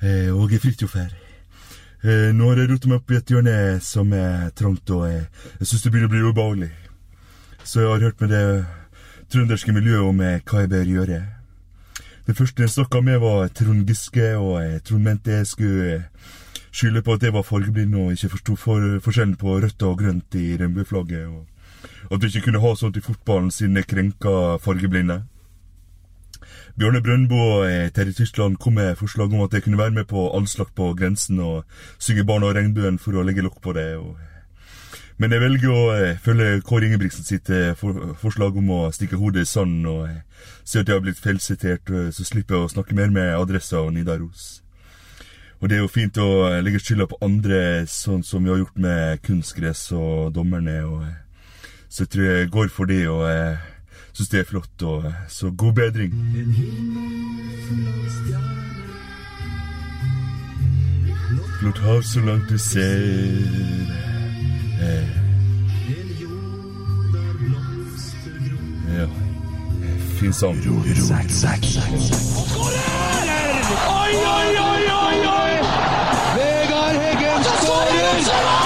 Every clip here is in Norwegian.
Eh, Åge Fridtjof her. Eh, nå har jeg rota meg opp i et hjørne som er trangt, og jeg, jeg syns det begynner å bli ubehagelig. Så jeg har hørt med det trønderske miljøet om eh, hva jeg bør gjøre. Det første jeg snakka med, var Trond Giske, og eh, Trond mente jeg skulle eh, skylde på at jeg var fargeblind og ikke forsto for, forskjellen på rødt og grønt i regnbueflagget, og at vi ikke kunne ha sånt i fotballen siden jeg krenka fargeblinde. Bjørne Brøndbo eh, Terje Tyskland kom med forslag om at jeg kunne være med på Allslakt på grensen og synge Barna og regnbuen for å legge lokk på det. Og... Men jeg velger å eh, følge Kåre Ingebrigtsen sitt eh, forslag om å stikke hodet i sanden og eh, si at jeg har blitt feilsitert, eh, så slipper jeg å snakke mer med Adressa og Nidaros. Og det er jo fint å eh, legge skylda på andre, sånn som vi har gjort med kunstgress og dommerne. og... eh, Så jeg tror jeg går for det, og syns det er flott. og eh, Så god bedring. Blått hav så langt du ser. Eh. Ja. Fin sang. Oi, oi, oi, oi, oi! Vegard Heggen skårer!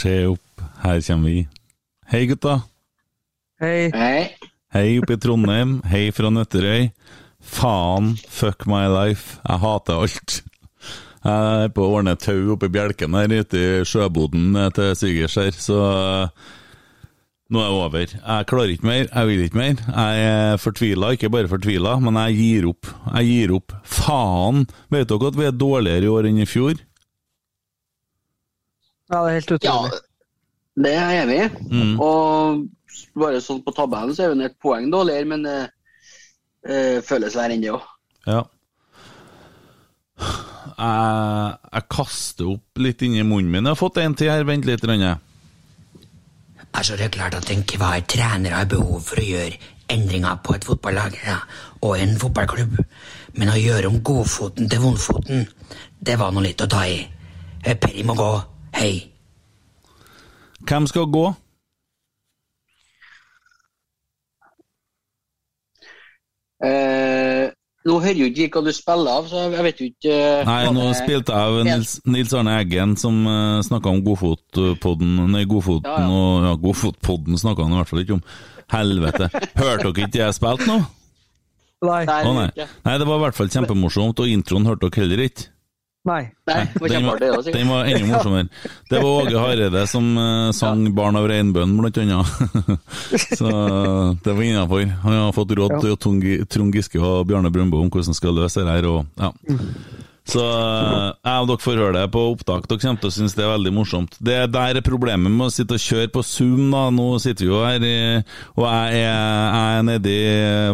Se opp, her kommer vi. Hei, gutta. Hei. Hei. Hei oppe i Trondheim. Hei fra Nøtterøy. Faen, fuck my life. Jeg hater alt. Jeg er på å ordne tau oppe i bjelken her ute i sjøboden til svigers her, så eh, nå er det over. Jeg klarer ikke mer, jeg vil ikke mer. Jeg er fortvila, ikke bare fortvila, men jeg gir opp. Jeg gir opp. Faen! Vet dere at vi er dårligere i år enn i fjor? Ja, det er helt utrolig. Ja, det er jeg enig i. Mm. Og bare sånn på tabellen så er hun et poeng dårligere, men det eh, føles verre enn det òg. Ja. Jeg, jeg kaster opp litt inni munnen min. Jeg har fått en til her, vent litt. Rønne. Altså, det er klart at enhver trener har behov for å gjøre endringer på et fotballag ja, og en fotballklubb. Men å gjøre om godfoten til vondfoten, det var nå litt å ta i. Eh, Perry må gå. Hei. Hvem skal gå? Eh, nå hører jo ikke hva du spiller av, så jeg vet jo ikke eh, Nei, nå det- spilte jeg av Nils, Nils Arne Eggen, som uh, snakka om Godfotpodden Nei, Godfoten Ja, ja. og ja, Godfotpodden snakka han i hvert fall ikke om. Helvete. Hørte dere ikke jeg spilte nå? Nei. Nei, Å nei. nei, det var i hvert fall kjempemorsomt, og introen hørte dere heller ikke. Nei. Nei, Den var, den var enda morsommere. Det var Åge Hareide som uh, sang 'Barn av regnbuen', blant annet. Så det var innafor. Han har fått råd til Trond Trond Giske og Bjarne Brøndbo om hvordan skal løse det her. Og, ja. Så eh, jeg og dere får høre det på opptak. Dere kommer til å synes det er veldig morsomt. Det der er problemet med å sitte og kjøre på Zoom. da. Nå sitter vi jo her, og jeg er, jeg er nede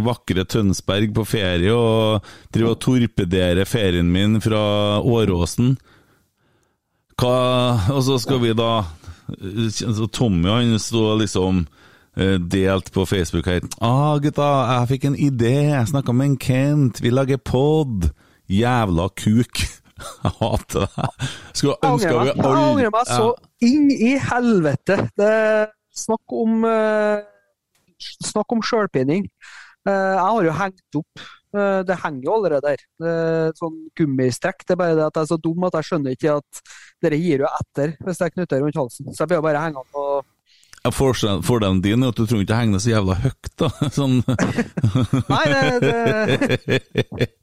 vakre Tønsberg på ferie og driver og torpederer ferien min fra Åråsen. Hva, og så skal vi da Tommy han sto liksom eh, delt på Facebook her. ah, gutta, jeg fikk en idé. Jeg snakka med en Kent. Vi lager pod. Jævla kuk. Jeg hater det. Skulle ønske vi meg, jeg angrer meg så inn i helvete. Det er snakk om uh, Snakk om sjølpining. Uh, jeg har jo hengt opp uh, Det henger jo allerede der. Uh, sånn gummistrekk. Det er bare det at jeg er så dum at jeg skjønner ikke at dere gir jo etter hvis jeg knytter rundt halsen. Så jeg blir bare hengende på Ja, Fordelen fordelen din er at du trenger ikke henge det så jævla høyt, da. Sånn Nei, det, det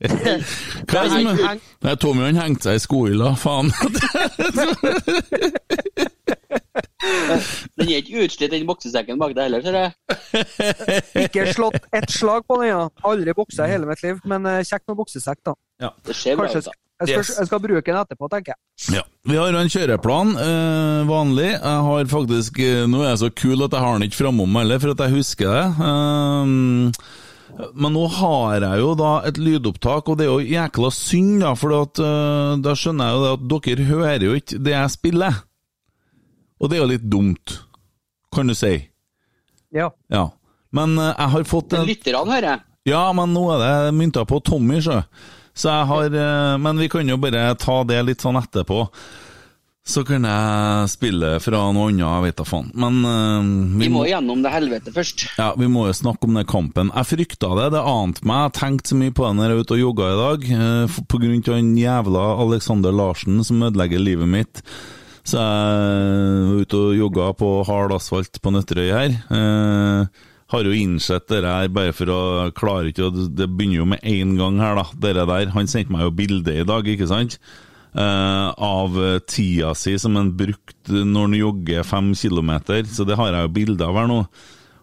Hva er det som er Nei, Tommy han hengte seg i skohylla, faen. Den er ikke utslitt, den boksesekken bak deg heller, ser jeg. Ikke slått ett slag på den, ja. Aldri boksa i hele mitt liv, men eh, kjekt med boksesekk, da. Ja. Det skjer bra Kanskje, ut, da. Jeg skal, Yes. jeg skal bruke den etterpå, tenker jeg. Ja. Vi har en kjøreplan, eh, vanlig. Jeg har faktisk eh, Nå er jeg så kul at jeg har den ikke framom heller, for at jeg husker det. Um, men nå har jeg jo da et lydopptak, og det er jo jækla synd, da, for at, eh, da skjønner jeg jo det at dere hører jo ikke det jeg spiller. Og det er jo litt dumt, kan du si. Ja. Ja. Men eh, jeg har fått en lytterne hører jeg. ja, men nå er det mynta på Tommy, sjø. Så jeg har eh, Men vi kan jo bare ta det litt sånn etterpå. Så kan jeg spille fra noe annet, jeg vet da faen. Men uh, Vi må gjennom det helvete først. ja, vi må jo snakke om den kampen. Jeg frykta det, det ante meg. Jeg tenkte så mye på det når jeg var ute og jogga i dag, Uh, på grunn av den jævla Alexander Larsen som ødelegger livet mitt. Så jeg var ute og jogga på hard asfalt på Nøtterøy her. Eh, har jo innsett det her bare for å klare ikke Det begynner jo med én gang her, da. Dere der. Han sendte meg jo bilde i dag, ikke sant? Uh, av tida si som han brukte når han jogger fem kilometer, så det har jeg jo bilde av her nå.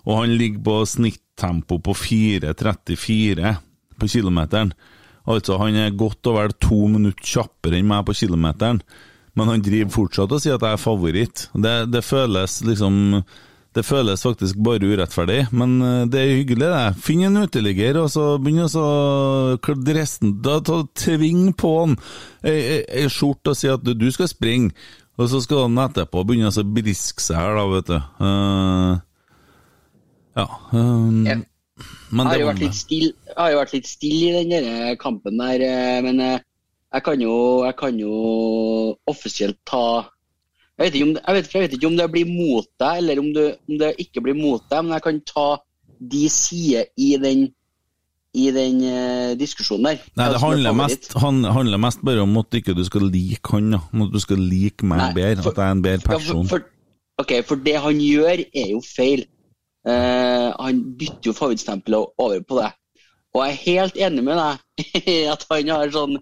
Og han ligger på snittempo på 4.34 på kilometeren. Altså, han er godt og vel to minutter kjappere enn meg på kilometeren, men han driver fortsatt og sier at jeg er favoritt. Det, det føles liksom Det føles faktisk bare urettferdig, men eh, det er hyggelig, det. Finn en uteligger, og så begynn å så resten da, Tving på han ei, skjorte og si at du, du skal springe, og så skal han etterpå begynne å briske seg her, da, vet du. Uh, ja. Um, men Jeg har det var jeg har jo vært litt stille i den der kampen der, eh, men eh, jeg kan jo, jeg kan jo offisielt ta jeg vet, det- jeg, vet, jeg vet ikke om det blir mot deg, eller om det, om det ikke blir mot deg, men jeg kan ta de sider i den, i den uh, diskusjonen der. Nei, det er handler mest, han, handler mest bare om at ikke du skal like han, da. Om at du skal like meg Nei, bedre, for- at jeg er en bedre Ja, for, person. for, ok, for det han gjør, er jo feil. Uh, han bytter jo favorittstempelet over på det. Og jeg er helt enig med deg at han har sånn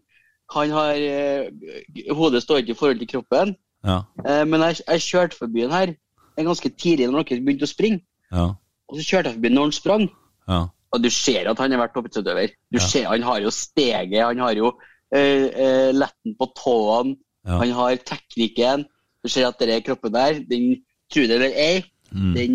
Han har uh, Hodet står ikke i forhold til kroppen. Ja, Eh, men jeg, jeg kjørte forbi den her en ganske tidlig når dere begynte å springe. ja, Og så kjørte jeg forbi når han sprang. ja. Og du ser at han har vært toppidrettsutøver. Du ser Han har jo steget, han har jo eh, eh, letten på tåene, han har teknikken. Du ser at den kroppen der, den tror det eller ei, Mm. den,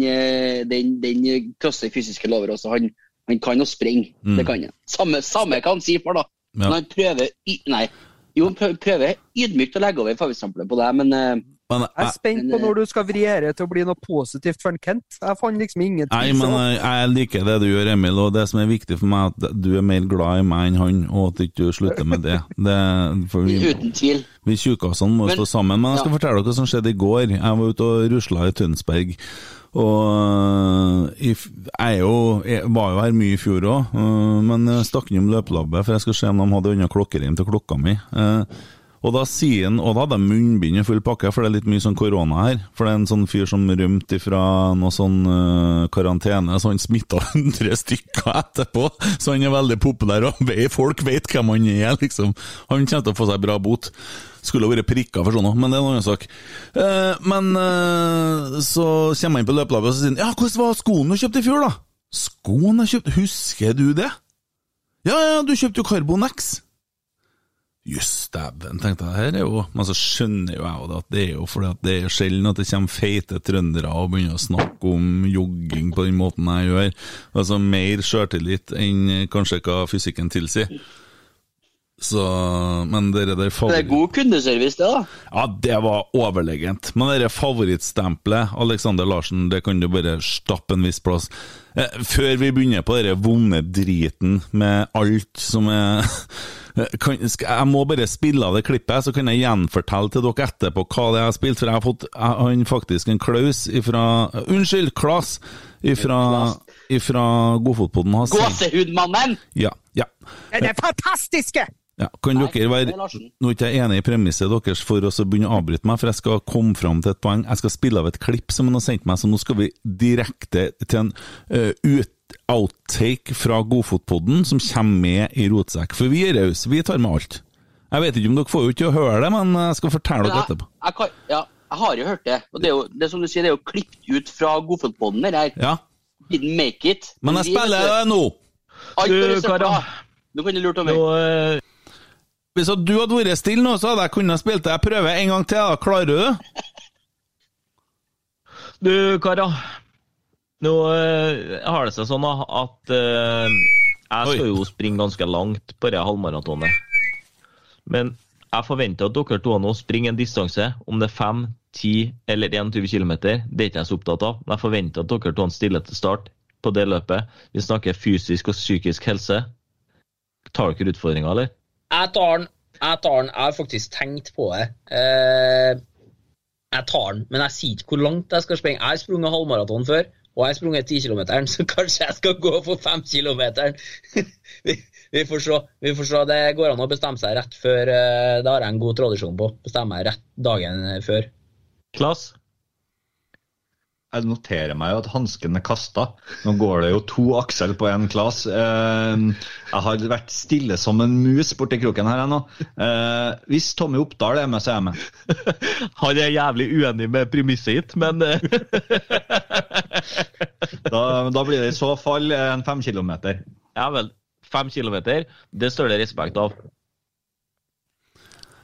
den, den krosser fysiske lover også. Han, han kan jo springe, Mm. det kan han. Samme, samme kan han si for, da. Men han prøver Nei. Jo, prøver, ydmykt å legge over favorittstempelet på deg, men uh, Men, Jeg er spent på når du skal vri dette til å bli noe positivt for en Kent. Jeg fant liksom ingenting. nei, men jeg, jeg liker det du gjør, Emil, og det som er viktig for meg, er at du er mer glad i meg enn han, og at ikke slutter med det. det for vi, uten tvil. Vi tjukkasene må Men- stå sammen. Men jeg skal Ja. fortelle dere hva som skjedde i går. Jeg var ute og rusla i Tønsberg. Og f- jeg, jo, jeg var jo her mye i fjor òg, men jeg stakk innom løpelabbet, for jeg skulle se om de hadde unna klokkerim til klokka mi. Eh, Og da sier han, og da hadde jeg munnbind i full pakke, for det er litt mye sånn korona her. For det er en sånn fyr som rømte fra noe sånn uh, karantene, så han smitta 100 stykker etterpå. Så han er veldig populær, og folk vet hvem han er, liksom. Han kommer til å få seg bra bot. Skulle vært prikka for sånn òg, men det er en annen sak. Eh, men eh, så kommer han på løpelabbet og sier ja, hvordan var skoene du kjøpte i fjor, da? Skoene jeg kjøpte, husker du det? Ja, ja, du kjøpte jo Carbon X. Jøss, dæven, tenkte jeg, her er jo Men så skjønner jo jeg at det er jo fordi at det er sjelden at det kommer feite trøndere og begynner å snakke om jogging på den måten jeg gjør. Altså mer sjøltillit enn kanskje hva fysikken tilsier. Så Men dere der Det er god kundeservice, det, da. Ja, det var overlegent. Men det favorittstempelet, Alexander Larsen, det kan du bare stappe en viss plass. Eh, før vi begynner på den vonde driten med alt som er kan, skal, Jeg må bare spille av det klippet, så kan jeg gjenfortelle til dere etterpå hva det er jeg har spilt. For jeg har fått jeg har faktisk en Klaus ifra Unnskyld, Klas ifra, ifra Godfotpodden. har sendt- Gåsehudmannen! Ja, ja. Det er fantastiske! Ja, kan Nei, dere være er. Nå er ikke jeg enig i premisset deres for å begynne å avbryte meg, for jeg skal komme fram til et poeng. Jeg skal spille av et klipp som han har sendt meg, så nå skal vi direkte til en uh, ut outtake fra Godfotpodden som kommer med i Rotsekk. For vi er rause, vi tar med alt. Jeg vet ikke om dere får jo ikke å høre det, men jeg skal fortelle dere etterpå. jeg, kan, ja, jeg har jo hørt det. Og det er jo det er som du sier, det er jo klippet ut fra Godfotpodden. det her. Ja, Didn't make it. men jeg vi, spiller du, det nå! alt Du. Kara. Nå kan du lure Tommy. Nå, eh, Hvis du hadde vært stille nå, så hadde jeg kunnet spilt jeg prøver en gang til. da. Klarer du det? Du, karer. Nå eh, har det seg sånn at eh, jeg skal Oi. jo springe ganske langt på det halvmaratonet. Men jeg forventer at dere to nå springer en distanse, om det er 5, 10 eller 21 km. Det er ikke jeg så opptatt av. Men jeg forventer at dere to stiller til start på det løpet. Vi snakker fysisk og psykisk helse. Tar dere utfordringa, eller? Jeg tar den. Jeg tar den. Jeg har faktisk tenkt på det. Eh, jeg tar den, men jeg sier ikke hvor langt jeg skal springe. Jeg har sprunget halvmaraton før, og jeg har sprunget 10 km, så kanskje jeg skal gå for 5 km. vi, får se. vi får se. Det går an å bestemme seg rett før. eh, Det har jeg en god tradisjon på. Bestemme meg rett dagen før. Klass? Jeg noterer meg jo at hansken er kasta. Nå går det jo to Aksel på én Klas. Eh, jeg har vært stille som en mus borti kroken her ennå. Eh, hvis Tommy Oppdal er med, så er jeg med. Han er jævlig uenig med premisset hit, men eh, Da, da blir det i så fall en fem kilometer. Ja vel. Fem kilometer, det står det respekt av.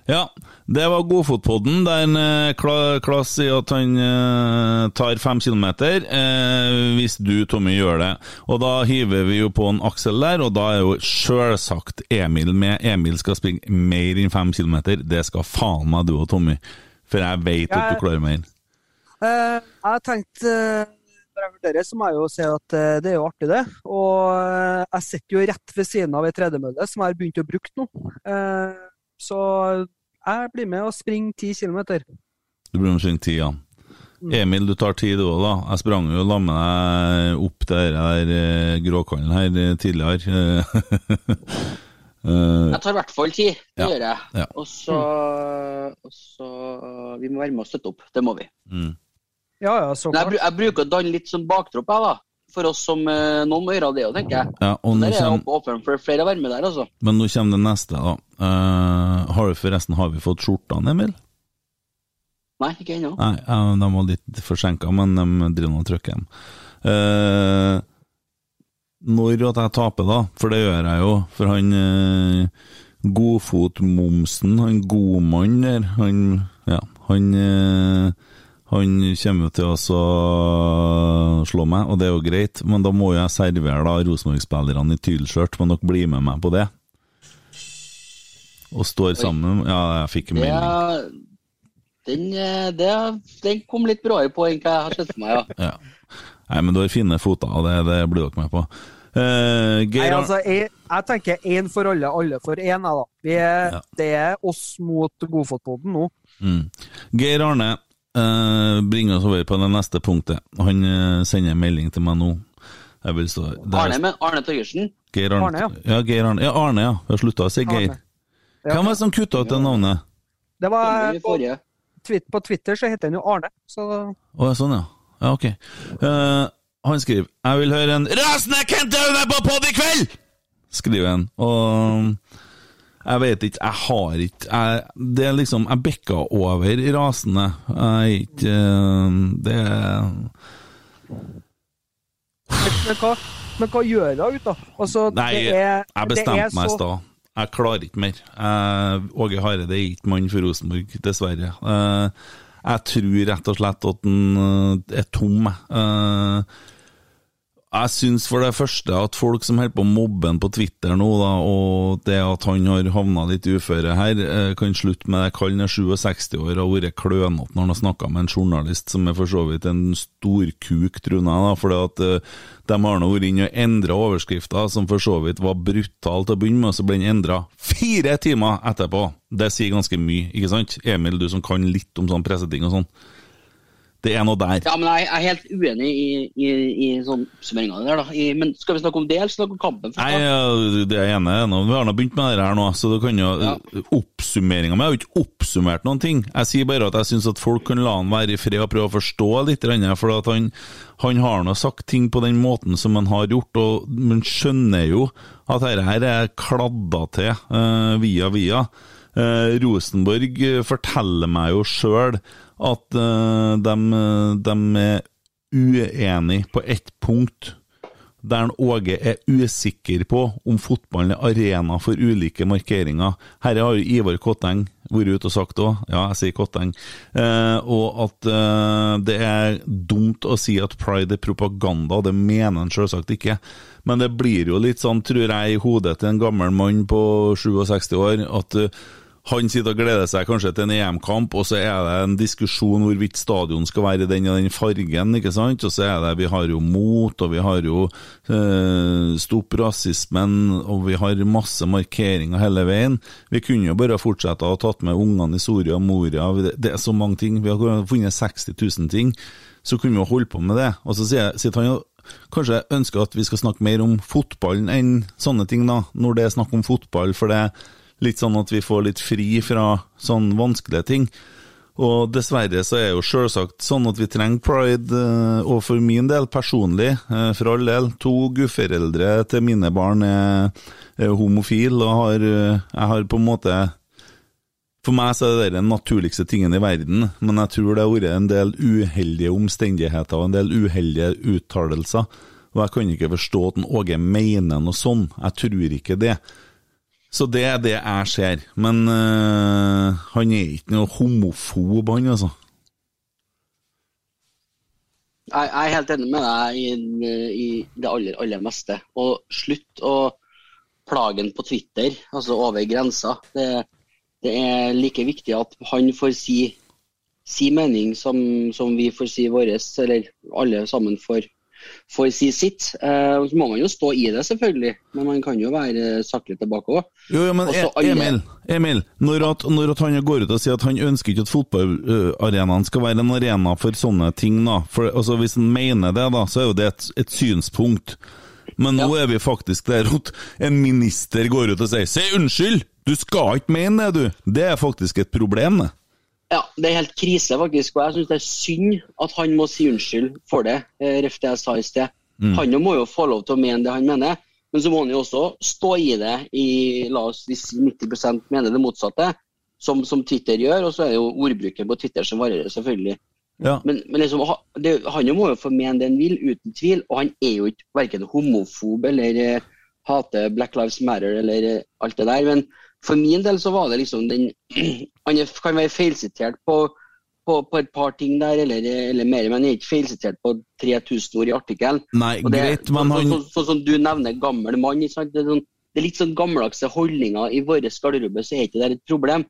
Ja, det var Godfotpodden, der eh, Kla- Klas sier at han eh, tar fem kilometer, eh, hvis du, Tommy, gjør det. Og da hiver vi jo på en Aksel der, og da er jo sjølsagt Emil med. Emil skal springe mer enn fem kilometer. Det skal faen meg du og Tommy, for jeg vet at du klarer mer. Jeg har tenkt Når jeg vurderer, så må jeg jo si at det er jo artig, det. Og jeg sitter jo rett ved siden av ei tredemølle som jeg har begynt å bruke nå. Så jeg blir med og springer ti kilometer. Du blir med å springer ti, ja. Emil, du tar tid du òg, da. Jeg sprang jo sammen med deg opp der, der eh, Gråkallen her eh, tidligere. Eh, Jeg tar i hvert fall tid. Det Ja. gjør jeg. Ja. Og så, og så Vi må være med og støtte opp. Det må vi. mm. Ja, ja, så klart. jeg, jeg bruker å danne litt sånn baktropp, jeg, da. For oss som Noen må gjøre det òg, tenker jeg. Ja, og nå Der er jeg kommer, åpen for flere å være med der, altså. men nå kommer det neste, da. Eh, har du forresten har vi fått skjortene, Emil? Nei, ikke ennå. Nei, ja, de var litt forsinka, men de driver nå og trykker dem. Uh, når at jeg taper, da, for det gjør jeg jo, for han uh, Godfotmomsen, han godmann der, han Ja, han eh, han kommer til å slå meg, og det er jo greit, men da må jeg servere da Rosenborg-spillerne i tylskjørt, men dere blir med meg på det? Og står sammen Ja, jeg fikk en melding. den, eh, det, den kom litt bråere på enn hva jeg har sett for meg, ja. Ja. Nei, men du har fine foter, og det, det blir dere med på. Uh, Nei, Geir Arne- altså, jeg, jeg tenker én for alle, alle for én. Ja. Det er oss mot Godfotpodden nå. Mm. Geir Arne uh, bringer oss over på det neste punktet. Han uh, sender en melding til meg nå. Jeg vil stå Arne, men Arne Torgersen. Geir Arne, Arne, ja. ja. Geir Arne, ja, Arne, ja. Jeg har slutta å si Geir. Hvem var det som kutta ut det navnet? Det var, på, på Twitter så heter han jo Arne. Så Oh, sånn, ja. Ja, ok. Uh, han skriver 'Jeg vil høre en rasende Kent Aune på pod i kveld!' Skriver han. Og jeg vet ikke, jeg har ikke jeg, Det er liksom Jeg bikka over rasende. Jeg er ikke eh, Det er men hva, men hva gjør hun ut, da? Altså, Nei, det er, jeg bestemte meg i stad. Jeg klarer ikke mer. Åge Hareide er ikke mann for Rosenborg, dessverre. Eh, Jeg tror rett og slett at han eh, er tom. jeg. Jeg syns for det første at folk som holder på å mobbe han på Twitter nå, da, og det at han har havna litt uføre her, eh, kan slutte med det. Kallen er 67 år og har vært klønete når han har snakka med en journalist som er for så vidt en storkuk, tror jeg, da, at eh, de har nå vært inne og endra overskrifta, som for så vidt var brutal til å begynne med, og så ble den endra fire timer etterpå. Det sier ganske mye, ikke sant? Emil, du som kan litt om sånn presseting og sånn. Det er noe der. Ja, men jeg, er helt uenig i, i, i sånn oppsummeringa der, da. I, men skal vi snakke om det, eller snakke om kampen? først, Nei, ja, det er i. Nå- Vi har nå begynt med det her nå, så du kan jo Ja. Oppsummeringa mi har jo ikke oppsummert noen ting. Jeg sier bare at jeg syns at folk kan la han være i fred og prøve å forstå litt, for at han, han har nå sagt ting på den måten som han har gjort, og man skjønner jo at dette her er kladda til uh, via via. Eh, Rosenborg eh, forteller meg jo sjøl at eh, de, de er uenige på ett punkt. der Åge er usikker på om fotballen er arena for ulike markeringer. Her har jo Ivar Kotteng vært ute og sagt òg, ja, jeg sier Kotteng, eh, og at eh, det er dumt å si at pride er propaganda, det mener han selvsagt ikke. Men det blir jo litt sånn, tror jeg, i hodet til en gammel mann på 67 år, at eh, han sitter og gleder seg kanskje til en EM-kamp, og så er det en diskusjon hvorvidt stadion skal være i den og den fargen, ikke sant? Og så er det Vi har jo mot, og vi har jo eh, Stopp rasismen, og vi har masse markeringer hele veien. Vi kunne jo bare fortsette å ha tatt med ungene i Soria Moria, det, er så mange ting. Vi har funnet 60 000 ting. Så kunne vi jo holde på med det. Og så sitter han jo Kanskje ønsker at vi skal snakke mer om fotballen enn sånne ting, da, når det er snakk om fotball. For det litt sånn at vi får litt fri fra sånn vanskelige ting. Og dessverre så er jo selvsagt sånn at vi trenger pride, eh, og for min del personlig, eh, for all del, to gudforeldre til mine barn er, er homofile, og har, eh, jeg har på en måte For meg så er det den naturligste tingen i verden, men jeg tror det har vært en del uheldige omstendigheter og en del uheldige uttalelser, og jeg kan ikke forstå at en Åge mener noe sånn. Jeg tror ikke det. Så det er det jeg ser. Men øh, han er ikke noe homofob, han, altså. Jeg, jeg er helt enig med deg i, i det aller, aller meste. Og slutt å plage ham på Twitter, altså over grensa. Det, det, er like viktig at han får si, si mening som, som vi får si vår, eller alle sammen får, får si sitt. Eh, så må man jo stå i det, selvfølgelig, men man kan jo være saklig tilbake òg. Jo, jo, men Også E- Emil, Emil når, at, når at han går ut og sier at han ønsker ikke at fotballarenaen skal være en arena for sånne ting, da. For, altså, hvis han mener det, da, så er jo det et, et synspunkt. Men nå er vi faktisk der at en minister går ut og sier 'si unnskyld', du skal ikke mene det, du. Det er faktisk et problem, det. Ja, det er helt krise, faktisk. Og jeg syns det er synd at han må si unnskyld for det, eh, ref det jeg sa i sted. Han må jo få lov til å mene det han mener, men så må han jo også stå i det i la oss hvis 90% mener det motsatte, som, som Twitter gjør. Og så er det jo ordbruken på Twitter som varierer, selvfølgelig. Ja. Men, men liksom, det, han må jo få mene det han vil, uten tvil. Og han er jo ikke verken homofob eller eh, hater Black Lives Matter eller eh, alt det der. Men for min del så var det liksom den Han kan være feilsitert på, på, på et par ting der, eller, eller mer, men han er ikke feilsitert på 3000 ord i artikkelen. Sånn, han sånn, sånn som du nevner, gammel mann. Det, er sånn, det er litt sånn gammeldagse holdninger i vår garderobe, så er ikke det et problem.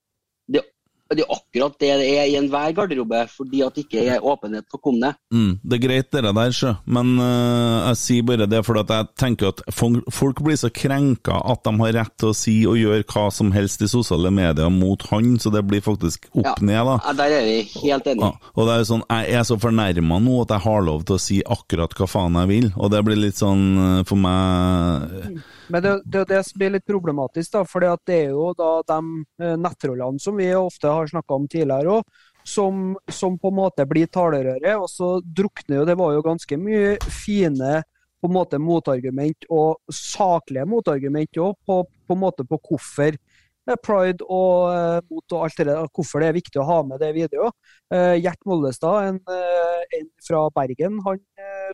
Det, er akkurat det det er i enhver garderobe, fordi at det ikke er åpenhet for kommende. Mm, det er greit det der, sjø, men uh, jeg sier bare det fordi at jeg tenker at folk, blir så krenka at de har rett til å si og gjøre hva som helst i sosiale medier mot han, så det blir faktisk opp Ja. ned, da. Ja, Der er vi helt enige. og det er jo sånn, Jeg er så fornærma nå at jeg har lov til å si akkurat hva faen jeg vil, og det blir litt sånn øh, for meg Men det, det er jo det som blir litt problematisk, da, fordi at det er jo da de eh, nettrollene som vi ofte har snakka om tidligere òg, som, som på en måte blir talerøret, Og så drukner jo Det var jo ganske mye fine på en måte motargument, og saklige motargument òg, på, på en måte på hvorfor eh, pride og uh, mot og alt det der, hvorfor det er viktig å ha med det videre. Uh, Gjert Mollestad, en, uh, en fra Bergen, han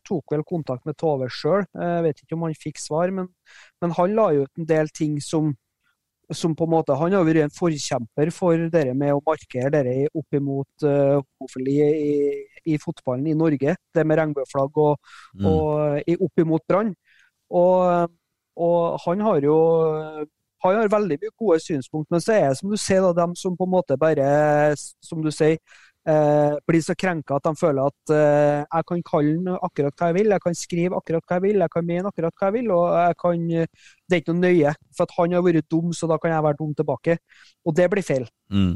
tok vel kontakt med Tove sjøl. Jeg vet ikke om han fikk svar, men men han la jo ut en del ting som, som på en måte, Han har vært en forkjemper for det med å markere dere opp imot uh, homofili i, i fotballen i Norge. Det med regnbueflagg og, Mm. og i, opp imot Brann. Og, og han har jo han har veldig mye gode synspunkt, men så er det som du sier, da, dem som på en måte bare, som du sier, eh, blir så krenka at de føler at eh, jeg kan kalle den akkurat hva jeg vil, jeg kan skrive akkurat hva jeg vil, jeg kan mene akkurat hva jeg vil, og jeg kan, det er ikke noe nøye. For at han har vært dum, så da kan jeg være dum tilbake. Og det blir feil. Mm.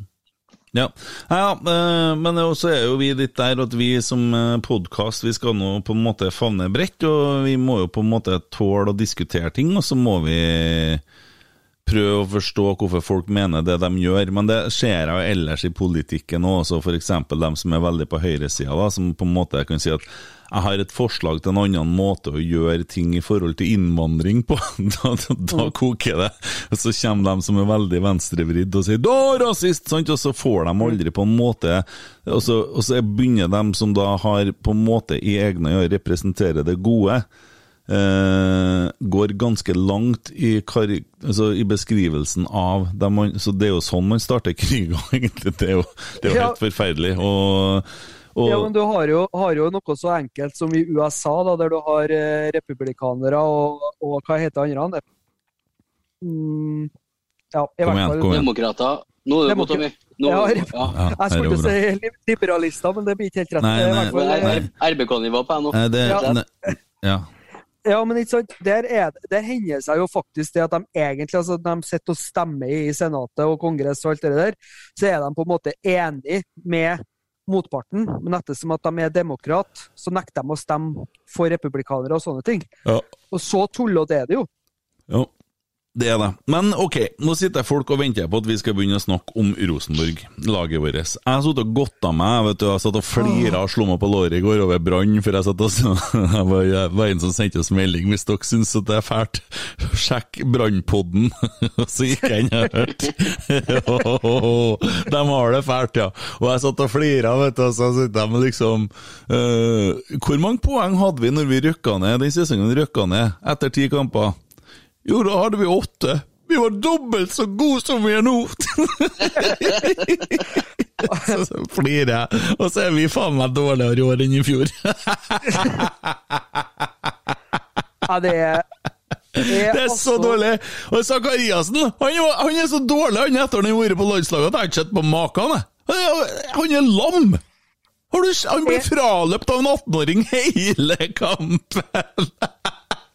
Ja, ja eh, men også er jo vi litt der at vi som podkast vi skal nå på en måte favne bredt, og vi må jo på en måte tåle å diskutere ting, og så må vi prøve å forstå hvorfor folk mener det de gjør. Men det ser jeg jo ellers i politikken også, f.eks. dem som er veldig på høyresida, da, som på en måte kan si at jeg har et forslag til en annen måte å gjøre ting i forhold til innvandring på. Da, da, da koker det. Og så kommer de som er veldig venstrevridd og sier 'da, rasist', sant? og så får de aldri på en måte Og så, og så begynner de som da har på en måte i egne øyne representerer det gode. Eh, går ganske langt i, kar altså, i beskrivelsen av man, Så det er jo sånn man starter kriger, egentlig. Det er jo, det er jo Ja. helt forferdelig. Og, og Ja, men du har jo, har jo noe så enkelt som i USA, da, der du har eh, republikanere og, og hva heter andre? Mm, ja, i Kom hvert igjen, fall. kom igjen. Demokrater. Nå er det godt, Tommy. Nå Ja, ja. Ja, Jeg skulle si liberalister, men det blir ikke helt rett. Nei, I nei. fall, eh, RBK-nivå på NO. Eh, det, Ja. ne, ja. Ja, men ikke sant? Der, er, der hender seg jo faktisk det at de egentlig altså, de sitter og stemmer i Senatet og Kongress og alt det der, så er de på en måte enige med motparten, men ettersom at de er demokrat, så nekter de å stemme for republikanere og sånne ting. Ja. Og så tullete er det jo. Jo, det er det. Men ok, nå sitter folk og venter på at vi skal begynne å snakke om Rosenborg, laget vårt. Jeg har sittet og godta meg, vet du, jeg satt og flira og slo meg på låret i går over Brann, for jeg satt og Jeg var, jeg var en som sendte oss melding hvis dere syns at det er fælt. Sjekk Brannpodden. Og så gikk jeg inn og hørte. De har det fælt, ja. Og jeg satt og flira, vet du, og så sitter de liksom uh, Hvor mange poeng hadde vi når vi rykka ned den sesongen rykka ned etter ti kamper? Jo, da hadde vi åtte. Vi var dobbelt så gode som vi er nå! så, flirer jeg, og så er vi faen meg dårligere i år enn i fjor. Ja, det er Det er så dårlig! Og Sakariassen han, han er så dårlig han etter han har vært på landslaget at jeg har ikke sett på maken. Han- Han er lam! Han blir fraløpt av en 18-åring hele kampen!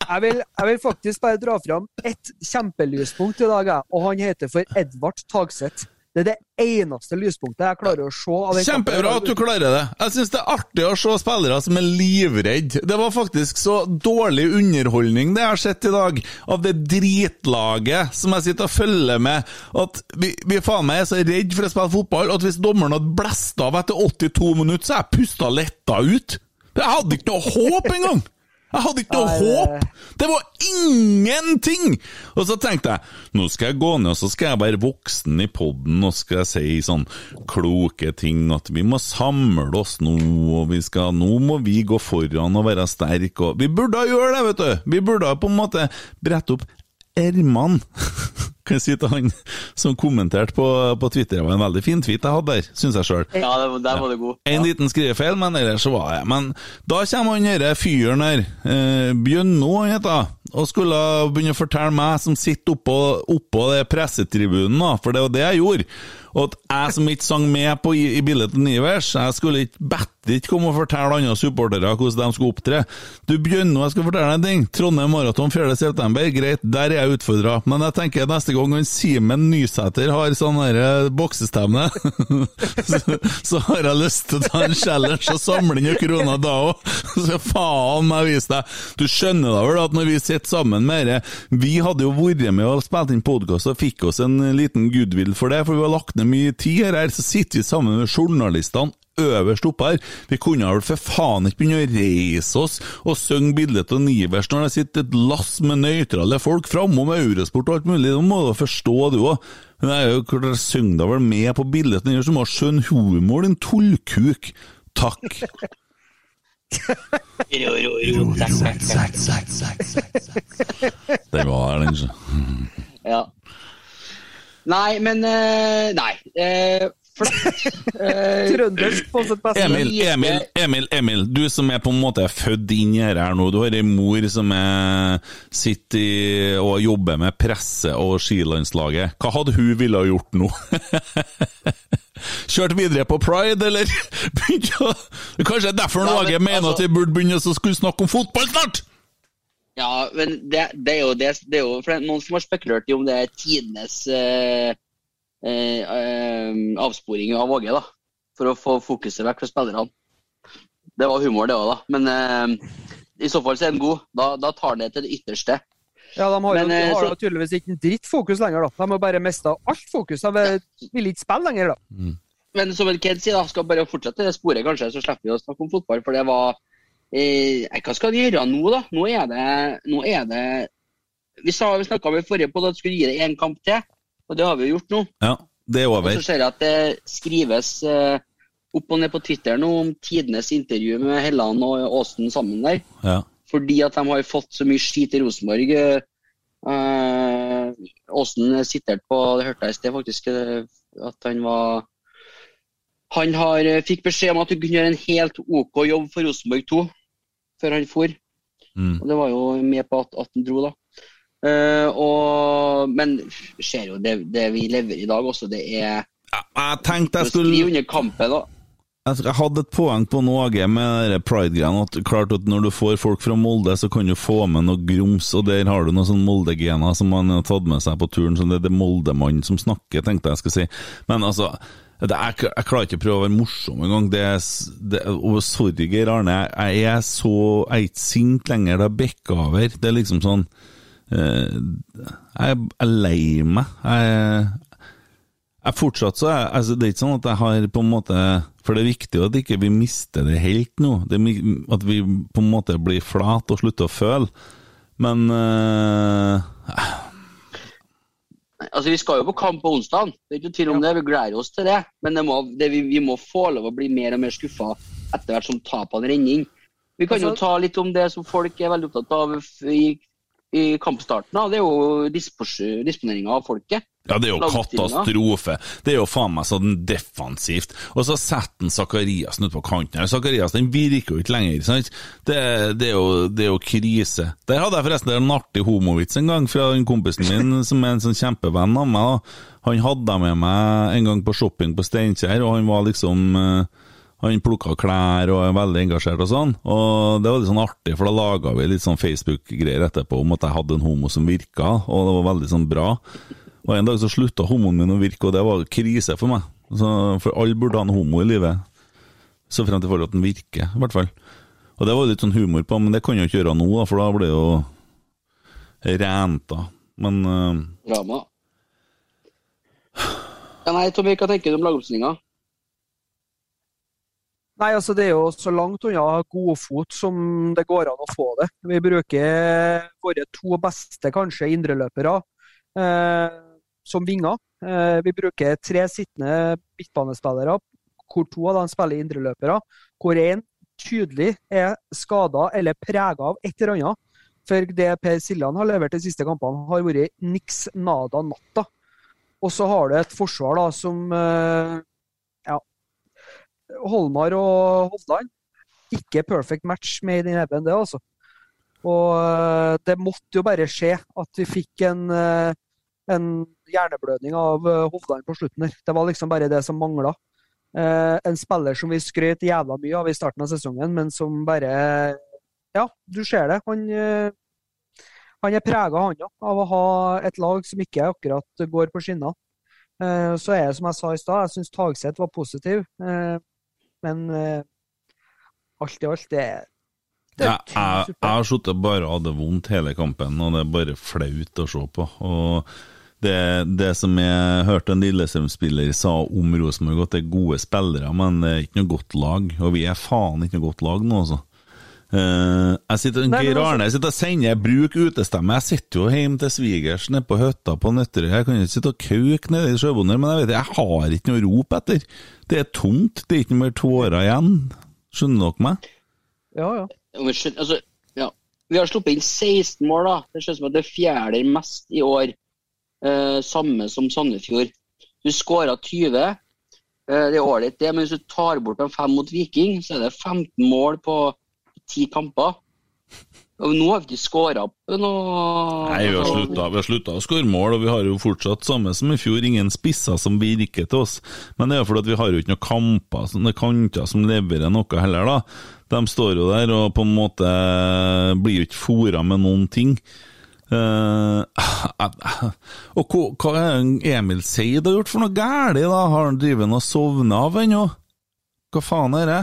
Jeg vil, jeg vil faktisk bare dra fram ett kjempelyspunkt i dag, og han heter for Edvard Tagseth. Det er det eneste lyspunktet jeg klarer å se. Kjempebra at du klarer det. Jeg syns det er artig å se spillere som er livredd. Det var faktisk så dårlig underholdning det jeg har sett i dag, av det dritlaget som jeg sitter og følger med, at vi, vi faen meg er så redd for å spille fotball at hvis dommeren hadde blåst av etter 82 minutter, så hadde jeg pusta letta ut. Jeg hadde ikke noe håp engang! Jeg hadde ikke noe håp! Det var ingenting! Og så tenkte jeg nå skal jeg gå ned og så skal jeg være voksen i poden og skal jeg si sånn kloke ting. At vi må samle oss nå, og vi skal, nå må vi gå foran og være sterke. Og, vi burde gjøre det, vet du! Vi burde på en måte brette opp ermene. Kan si til han som kommenterte på, på Twitter. Det var en veldig fin tweet jeg hadde der, syns jeg sjøl. Ja, der var det god. En liten skrivefeil, men ellers så var jeg Men da kommer han denne fyren her, eh, Bjønno han heter, og skulle begynne å fortelle meg som sitter oppå, oppå det pressetribunen, da, for det var det jeg gjorde. Og at jeg som ikke sang med på i, i bildet til Nivers, jeg skulle ikke bedre ikke komme og fortelle andre supportere hvordan de skulle opptre. Du Bjønno, jeg skal fortelle deg en ting. Trondheim Maraton 4.9., greit, der er jeg utfordra. Men jeg tenker neste gang han Simen Nysæter har sånn boksestemme, boksestevne, så, så har jeg lyst til å ta en challenge og samle inn noen kroner da òg. Så faen meg vise deg. Du skjønner da vel at når vi sitter sammen med dette Vi hadde jo vært med og spilt inn podkast og fikk oss en liten goodwill for det, for vi har lagt ned mye tid her. Så sitter vi sammen med journalistene øverst oppe her. Vi kunne vel for faen ikke begynne å reise oss og synge bildet av Nivers når det sitter et lass med nøytrale folk framom Eurosport og alt mulig. Det må du forstå, du òg. Men jeg er jo klart jeg synger da vel med på bildet Nivers, du må skjønne humor, din tullkuk. Takk. Den var der, den. Ja. Nei, men eh, Nei. Eh. Trøndersk på sitt beste. Emil, Emil, Emil, Emil, du som er på en måte født inn i dette her nå. Du har ei mor som er, sitter i, og jobber med presse og skilandslaget. Hva hadde hun ville ha gjort nå? Kjørt videre på pride, eller å Kanskje det er derfor Ja, men laget mener altså- at vi burde begynne å skulle snakke om fotball snart? Ja, men det, det, er jo det, det er jo for det er noen som har spekulert i om det er tidenes eh, eh, eh, avsporing av Åge, da. For å få fokuset vekk fra spillerne. Det var humor, det òg, da. Men eh, i så fall så er den god. Da, da tar han det til det ytterste. Ja, De har, jo, Men, de eh, har så- tydeligvis ikke en dritt fokus lenger. da. De har bare mista alt fokus. De vil- ikke spille lenger. da. Men som en kid sier, da, skal bare fortsette det sporet, kanskje, så slipper vi å snakke om fotball. For det var eh, Hva skal han gjøre nå, da? Nå er det, nå er det Vi, sa, vi snakka om i forrige på at vi skulle gi det én kamp til, og det har vi jo gjort nå. Ja, det er over. Og så ser jeg at det skrives eh, opp og ned på Twitter nå om tidenes intervju med Helland og Aasen sammen der. Ja. Fordi at de har fått så mye skit i Rosenborg. Eh, Aasen siterte på, det hørte jeg i sted faktisk, eh, at han var Han har, eh, fikk beskjed om at du kunne gjøre en helt OK jobb for Rosenborg 2 før han for. Mm. Og det var jo med på at, at han dro, da. Eh, og, men ser jo det, det vi lever i dag også, det er Jeg tenkte jeg skulle under kampen. da. Jeg hadde et poeng på noe med pride-greiene. at Klart at Når du får folk fra Molde, så kan du få med noe grums, og der har du noen sånne Molde-gener som man har tatt med seg på turen. Så det er det Molde-mannen som snakker, tenkte jeg skulle si. Men altså, det, jeg, jeg klarer ikke å prøve å være morsom engang. Sorry, Geir Arne, jeg er så Jeg er ikke sint lenger. Det har bikka over. Det er liksom sånn Jeg er lei meg. Jeg, jeg fortsatt så jeg, altså, Det er ikke sånn at jeg har på en måte For det er viktig at ikke vi mister det helt nå. Det at vi på en måte blir flat og slutter å føle. Men uh, Altså, Vi skal jo på kamp på onsdag, det er ikke noe tvil om det. Vi gleder oss til det. Men det må, det, vi, vi må få lov å bli mer og mer skuffa etter hvert som tapene renner inn. Vi kan jo Altså- ta litt om det som folk er veldig opptatt av i, i kampstarten. da. Det er jo disponeringa av folket. Ja, det er jo katastrofe. Det er jo faen meg sånn defensivt. Og så setter han Zakariassen ut på kanten her. Zakariassen virker jo ikke lenger, sant? Det, det, er jo, det er jo krise. Der hadde jeg forresten en artig homovits en gang fra den kompisen min, som er en sånn kjempevenn av meg. Han hadde jeg med meg en gang på shopping på Steinkjer, og han var liksom eh, han plukka klær og er veldig engasjert og sånn. Og det var litt sånn artig, for da laga vi litt sånn Facebook-greier etterpå om at jeg hadde en homo som virka, og det var veldig sånn bra. Og en dag så slutta homoen min å virke, og det var krise for meg. Så, for alle burde ha en homo i livet. Så frem til forhold at den virker, i hvert fall. Og det var litt sånn humor på, men det kan jo ikke gjøre nå, da, for da blir det jo renta. Men uh... Drama. Ja, nei, Tommy, hva tenker du om lagoppstillinga? Nei, altså Det er jo så langt unna godfot som det går an å få det. Vi bruker våre to beste kanskje indreløpere eh, som vinger. Eh, vi bruker tre sittende midtbanespillere, hvor to av dem spiller indreløpere. Hvor én tydelig er skada eller prega av et eller annet. For det Per Siljan har levert de siste kampene, har vært niks nada natta. Og så har du et forsvar da som eh, Holmar og Hovland. Ikke perfect match med i heaven, det, altså. Og eh, det måtte jo bare skje at vi fikk en, eh, en hjerneblødning av eh, Hovland på slutten der. Det var liksom bare det som mangla. En spiller som vi skrøt jævla mye av i starten av sesongen, men som bare Ja, du ser det. Han, han er prega, han òg, av å ha et lag som ikke akkurat går på skinner. Så er det som jeg sa i stad, jeg syns Tagseth var positiv. Men eh, alt i alt, det er jeg, jeg, jeg har sittet bare og det vondt hele kampen, og det er bare flaut å se på. Og det, det som jeg hørte en Lillestrøm-spiller sa om Rosenborg, at det er gode spillere, men det er ikke noe godt lag. Og vi er faen ikke noe godt lag nå, altså. Eh, jeg sitter, Nei, Geir altså- Arne jeg sitter og sender 'bruk utestemme'. Jeg sitter jo hjemme til svigers nede på hytta på Nøtterøy. Jeg kan jo ikke sitte og kauke nede i Sjøbonder, men jeg vet jeg har ikke noe å rope etter. Det er tomt, det er ikke mer tårer igjen. Skjønner dere meg? Ja, ja. Altså, ja. Vi har sluppet inn 16 mål. da. Det ser ut som at det fjerder mest i år. Eh, samme som Sandefjord. Du skåra 20. Eh, det er ålreit, det. Men hvis du tar bort de fem mot Viking, så er det 15 mål på 10 kamper. Og nå har vi ikke skåra noe Nei, vi har slutta, å skåre mål, og vi har jo fortsatt samme som i fjor, ingen spisser som virker til oss. Men det er jo fordi vi har jo ikke noen kamper, sånne kanter som leverer noe heller, da. De står jo der og på en måte blir jo ikke fora med noen ting. Uh, og hva, hva Emil Seid har gjort for noe galt, da? Har han drevet og sovna av ennå? Hva faen er det?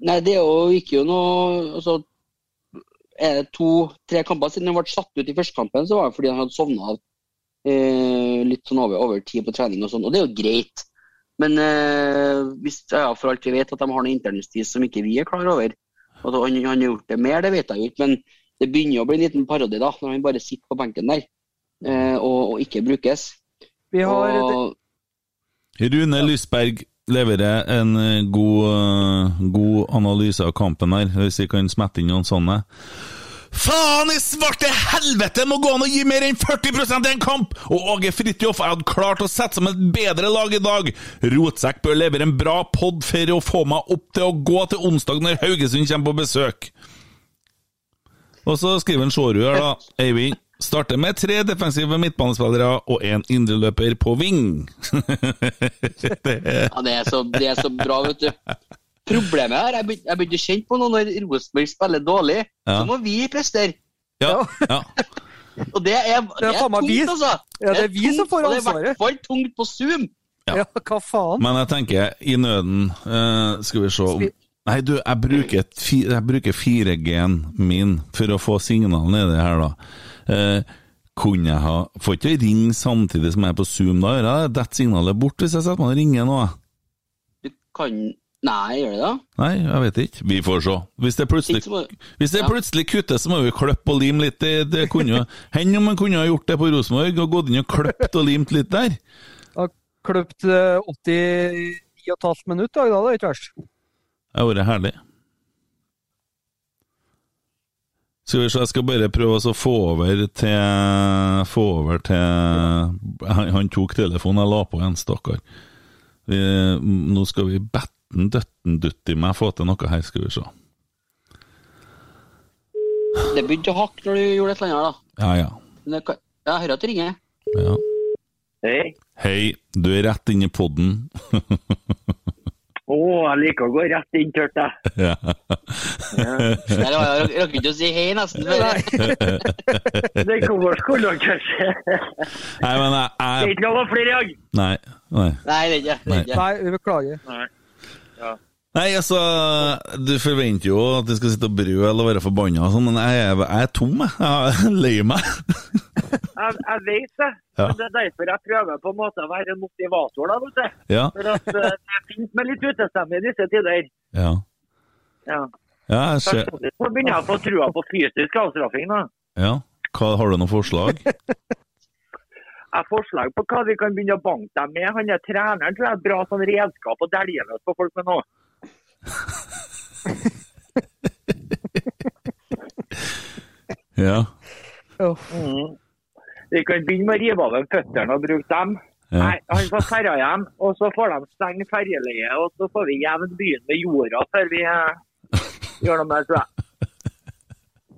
Nei, det er jo ikke jo noe altså, Er det to-tre kamper siden han ble satt ut i første kampen, så var det fordi han hadde sovna eh, litt sånn over, over tid på trening og sånn, og det er jo greit. Men eh, hvis ja, for alt vi vet at de har noe internjustis som ikke vi er klar over, at han, han har gjort det mer, det vet jeg jo ikke, men det begynner å bli en liten parodi da, når han bare sitter på benken der eh, og, og ikke brukes. Vi har Og, Rune Lysberg, leverer en eh, god, eh, god analyse av kampen her, hvis vi kan smette inn noen sånne. Faen i svarte helvete! Må gå an å gi mer enn 40% i en kamp! Og Åge Fridtjof, hadde klart å sette som et bedre lag i dag. Rotsekk bør levere en bra pod for å få meg opp til å gå til onsdag når Haugesund kommer på besøk. Og så skriver en Sjårud her, da. Eivind. Starter med tre defensive midtbanespillere og én indreløper på ving. det Ja, det er, så, det er så bra, vet du. Problemet er jeg begynte jeg begynte å kjenne på noe når Rosenborg spiller dårlig. Ja. Så må vi prestere. Ja, ja. Og det er, det er er tungt, altså. Ja, det er vi som får og Det er i hvert fall tungt på Zoom. Ja. Ja, hva faen? Men jeg tenker, i nøden uh, Skal vi se om Skal vi- Nei, du, jeg bruker 4G-en min for å få signal nedi her, da. Eh, kunne jeg ha Får ikke ringe samtidig som jeg er på Zoom, da? Gjør jeg? Detter signalet bort hvis jeg setter meg og ringer nå? Du kan Nei, gjør det da? Nei, jeg vet ikke. Vi får se. Hvis det plutselig, må- hvis det plutselig kuttes, så må vi klippe og lime litt. Det, det kunne jo Hende om man kunne ha gjort det på Rosenborg, og gått inn og klippet og limt litt der. Har kløpt eh, 89,5 minutter, da. Det er ikke verst. Det har vært herlig. Skal vi se, jeg skal bare prøve å få over til Få over til Han, han tok telefonen, jeg la på en, stakkar. Nå skal vi betten døtten dutti meg få til noe her, skal vi se. Det begynte å hakke når du gjorde et eller annet, da. Ja, ja. Men jeg, jeg hører at det ringer. ja. Hei. Hei, du er rett inne i podden. Å, jeg liker å gå rett inn tørt, jeg. ja. ja. jeg, jeg rakk ikke å si hei, nesten. Nei, Det kommer skulle dere se. Nei, men jeg, Det er ikke lov å flire i dag. Nei. nei. nei, det er ikke. Nei, vi beklager. Nei. Nei, altså, du forventer jo at du skal sitte og brøle eller være forbanna og sånn, men jeg, er- jeg er tom, jeg. Jeg er lei meg. Jeg, jeg vet det. Ja. Men det er derfor jeg prøver på en måte å være en motivator, da, vet du. Ja. For at eh, det er fint med litt utestemme i disse tider. Ja. Ja. Ja, jeg ser Personlig så begynner jeg å få trua på fysisk avstraffing, da. Ja. Hva, har du noen forslag? Jeg har forslag på hva vi kan begynne å banke dem med. Han er treneren, tror jeg, er et bra sånn redskap å dælje løs på folk med nå. Ja. Ja. Mm. Vi kan begynne med å rive av dem føttene og bruke dem. Ja. Nei, han får ferja hjem, og så får de stenge ferjeleiet, og så får vi jevne byen med jorda før vi eh, gjør noe med det, tror jeg.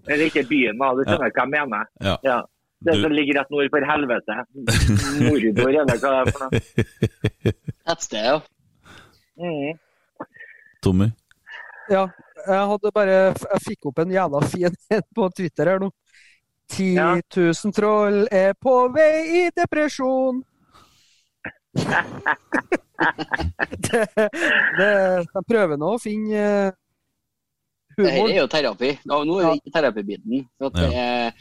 Eller ikke byen, da. Du skjønner hva jeg mener. Ja. Ja. Det som ligger rett nord for helvete. Mordor, eller hva det er for noe. Et sted, ja. Mm. Tommy? Ja, jeg hadde bare Jeg fikk opp en jævla fin en på Twitter her nå. 10 Ja. 000 troll er på vei i depresjon. det, det, de prøver nå å finne eh, Det her er jo terapi. Nå er vi terapibiten. For det er,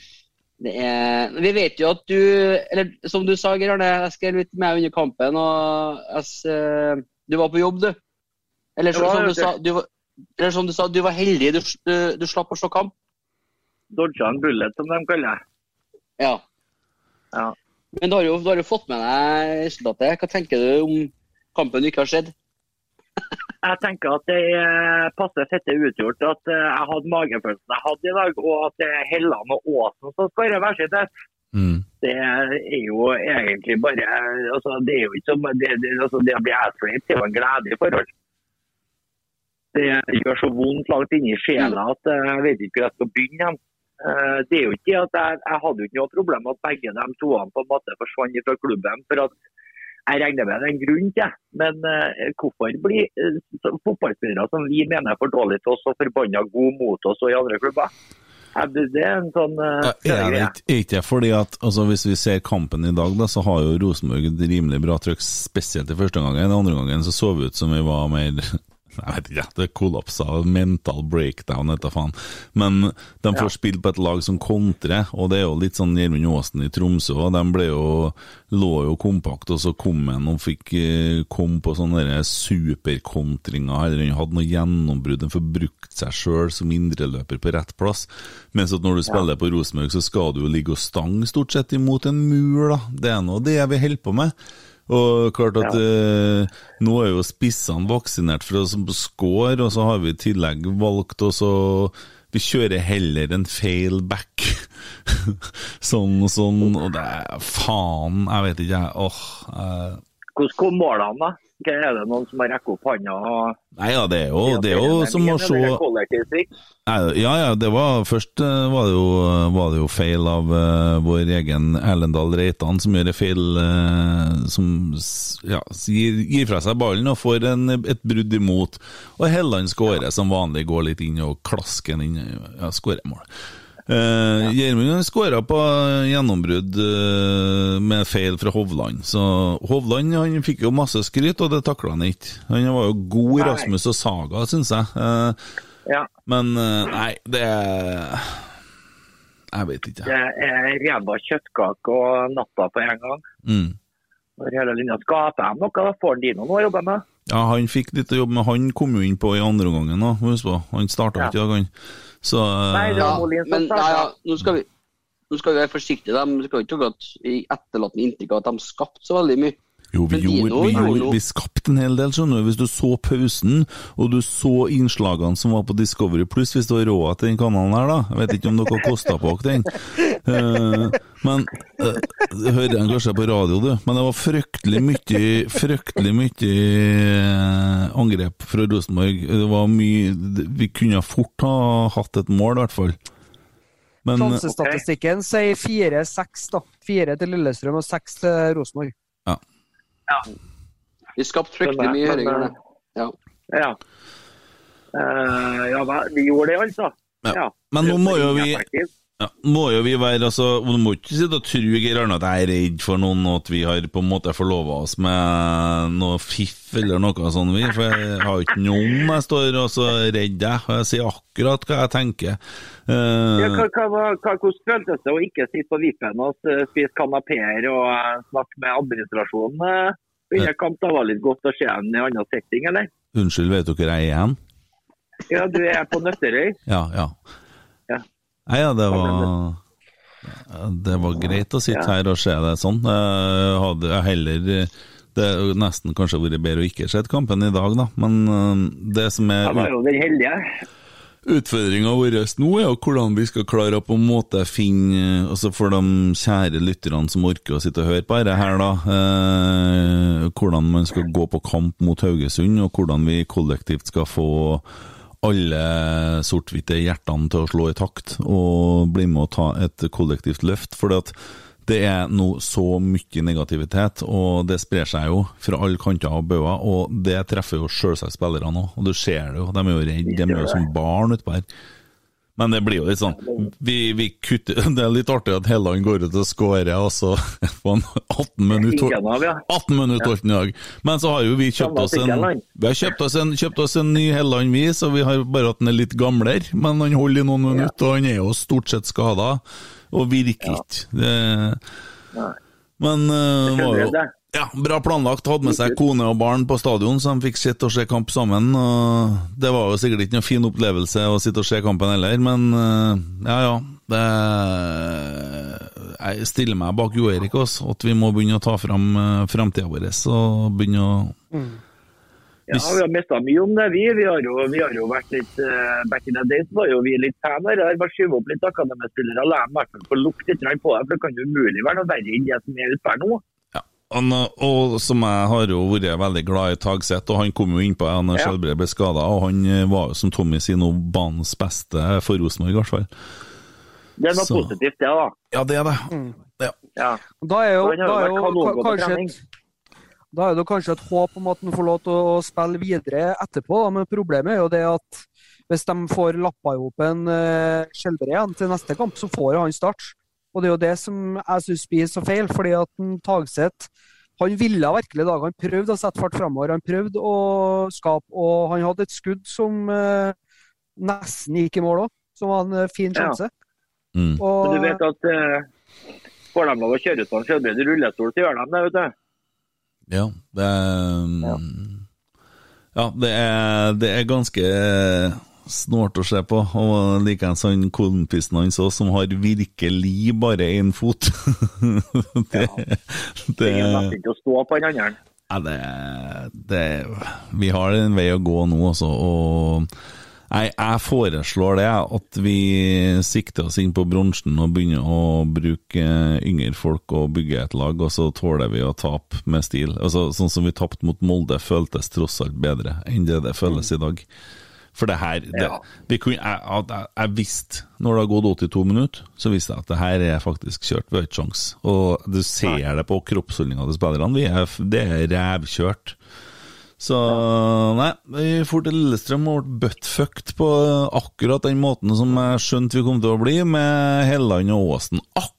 det er Vi vet jo at du Eller som du sa, Geir Arne, jeg skrev litt med under kampen, og jeg, eh, du var på jobb, du. Eller så, som, du sa, du var, eller som du sa, du var heldig. Du, du, du slapp å slå kamp. Dodja en bullet, som de kaller det. Ja. Ja. Men du har jo, du har jo fått med deg resultatet. Hva tenker du om kampen du ikke har sett? Jeg tenker at det er passe fette utgjort at eh, jeg hadde magefølelsen jeg hadde i dag, og at det er Helland og Åsen som skårer hver sitt. et. Mm. Det er jo egentlig bare altså, Det er jo ikke som det, det, altså, det å bli ass-raped er jo en glede i forhold. Det gjør så vondt langt inni sjela at jeg vet ikke hvor jeg skal begynne. Eh, Det er jo ikke at jeg, jeg hadde jo ikke noe problem med at begge de toene på en måte forsvant fra klubben. for at jeg regner med det er en grunn til. Men eh, hvorfor blir eh, fotballspillere som vi mener er for dårlige til oss, så forbanna gode mot oss og i andre klubber? Det er en sånn Ja, er det ikke, fordi at altså, Hvis vi ser kampen i dag, da, så har jo Rosenborg et rimelig bra trøkk, spesielt i første gangen. Den andre gangen så så vi ut som vi var mer Jeg vet ikke, det kollapsa, mental breakdown, da faen. Men de får spille på et lag som kontrer, og det er jo litt sånn Gjermund Aasen i Tromsø. òg. De ble jo, lå jo kompakt, og så kom han og fikk eh, kom på sånne superkontringer, eller han hadde noe gjennombrudd, han forbrukte brukt seg sjøl som indreløper på rett plass. Mens at når du spiller på Rosenborg, så skal du jo ligge og stange stort sett imot en mur, da. Det er nå det vi holder på med. Og klart at eh, nå er jo spissene vaksinert for å score, og så har vi i tillegg valgt oss å Vi kjører heller en fail back. sånn og sånn, og det er faen, jeg vet ikke, jeg. Åh. eh, Hvordan kom målene, da? Er det noen som har rekket opp hånda? Nei, ja, det er jo, det er jo som å se Ja, ja, det var først eh, var det jo, var det jo feil av uh, vår egen Erlendal Reitan, som gjør en feil uh, Som ja, gir, gir fra seg ballen og får en, et brudd imot. Og Helland skårer som vanlig, går litt inn og klasker den inn. Ja, skårer mål. Uh, Gjermund skåra på gjennombrudd eh, med feil fra Hovland. Så Hovland han fikk jo masse skryt, og det takla han ikke. Han var jo god i Rasmus og Saga, syns jeg. Eh, Ja. men eh, nei, det er Jeg vet ikke. Det er ræva kjøttkake og natta på en gang. Mm. Når hele linja skaper dem noe, da får Dino noe å jobbe med. Ja, han fikk litt å jobbe med. Han kom jo inn på i andre omgangen, òg, Husk på. Han starta ikke i dag, han. Så eh, Nei, det Ja, var men nei, ja, nå, skal vi, nå skal vi være forsiktige. De skal ikke ha etterlatt inntrykk av at de skapte så veldig mye. Jo, vi, gjorde, vi, gjorde vi skapte en hel del, skjønner du. Hvis du så pausen, og du så innslagene som var på Discovery Pluss, hvis du har råd til den kanalen her, da. Jeg vet ikke om dere kosta på dere den. Uh, men uh, hører jeg kanskje på radio, du. Men det var fryktelig mye Fryktelig mye eh, angrep fra Rosenborg. Det var mye Vi kunne fort ha hatt et mål, i hvert fall. Sjansestatistikken okay. sier 4-6, da. Fire til Lillestrøm og seks til Rosenborg. Vi skapte fryktelig mye høringer. Ja. Ja. Uh, ja, vi gjorde det, altså. Ja. Men nå må jo vi. Ja, må jo vi være, altså, Du må ikke sitte og tro Geir Arne, at jeg er redd for noen, og at vi har på en måte forlova oss med noe fiff eller noe sånt. Vi, for jeg har jo ikke noen jeg står og så redd jeg. og Jeg sier akkurat hva jeg tenker. Eh, Ja, hva, hva, hva, hvordan føltes det å ikke sitte på vippen og spise kanapeer og eh, snakke med administrasjonen eh, under kamp? Det var litt godt å se en i annen setting, eller? unnskyld, vet dere jeg er igjen? Ja, du er på Nøtterøy. Ja. Ja. Nei, ja, det var Det var greit å sitte Ja. her og se det sånn. Jeg hadde heller Det hadde nesten kanskje vært bedre å ikke se kampen i dag, da. Men det som er ja. Utfordringa vår nå er jo hvordan vi skal klare å på en måte finne Altså for de kjære lytterne som orker å sitte og høre på dette her, da. Eh, hvordan man skal gå på kamp mot Haugesund, og hvordan vi kollektivt skal få alle sort-hvite hjertene til å slå i takt og bli med å ta et kollektivt løft. For det er nå så mye negativitet, og det sprer seg jo fra alle kanter og bauger. Og det treffer jo selvsagt spillerne òg, og du ser det jo. De er jo redde, de er jo som barn utpå her. Men det blir jo litt sånn vi, vi kutter, Det er litt artig at Helland går ut og scorer, og så på en 18 minutter Ingen av, ja. 18 minutter holdt i dag. Men så har jo vi kjøpt oss en Vi har kjøpt oss en, kjøpt oss en ny Helland, vi, så vi har bare at den er litt gamlere. Men han holder i noen minutter, og han er jo stort sett skada, og virker ikke. Men uh, var jo. Ja, bra planlagt. Hadde med seg kone og barn på stadion, så de fikk sitte og se kamp sammen. Og det var jo sikkert ikke noen fin opplevelse å sitte og se kampen heller, men uh, ja ja. Det, jeg stiller meg bak Jo Erik også, at vi må begynne å ta fram uh, framtida vår og begynne å Ja, vi har mista mye om det, vi. Vi har jo, vi har jo vært litt uh, Back in the days var jo vi litt fan her. Jeg bare skyvet opp litt akademispillere. La dem i hvert fall få lukte litt på det, for det kan jo umulig være noe verre enn det som er ute her nå. Han, og som jeg har jo vært veldig glad i Tagseth, og han kom jo innpå da Ja. Skjelbred ble skada, og han eh, var jo, som Tommy sier, nå banens beste for Rosenborg, i hvert fall. Det er noe Så- positivt, det, da. Ja, det er det. Ja. Ja. Da er jo, da er jo kanskje et, da er det kanskje et håp om at han får lov til å spille videre etterpå, da. men problemet er jo det at hvis de får lappa i hop en uh, Skjelbred igjen til neste kamp, så får han start. Og det er jo det som jeg syns blir så feil, fordi at Tagseth han ville virkelig i dag. Han prøvde å sette fart framover. Han prøvde å skape, og han hadde et skudd som eh, nesten gikk i mål òg, som var en fin fin Ja. Mm. Og, Men du vet at eh, får de lov å kjøre ut på en Skjelbred i rullestol, så gjør de det, vet du. Ja, det er Ja, det er, det er ganske Snålt å se på. Og likeens han kompisen hans òg, som har virkelig bare én fot. det, Det er nesten ikke å stå på den andre. Ja, det, det Vi har en vei å gå nå, altså. Og jeg, jeg foreslår det, at vi sikter oss inn på bronsen og begynner å bruke yngre folk og bygge et lag, og så tåler vi å tape med stil. Altså, sånn som vi tapte mot Molde, føltes tross alt bedre enn det det føles i dag. For det her det, Ja. vi kunne, jeg, jeg, jeg visste, når det har gått 82 minutter, så visste jeg at det her er faktisk kjørt. Vi har ikke sjans. Og du ser det på kroppsholdninga til spillerne. Vi er, det er rævkjørt. Så nei, vi for til Lillestrøm og ble buttfucked på akkurat den måten som jeg skjønte vi kom til å bli, med Helland og Åsen. Akkurat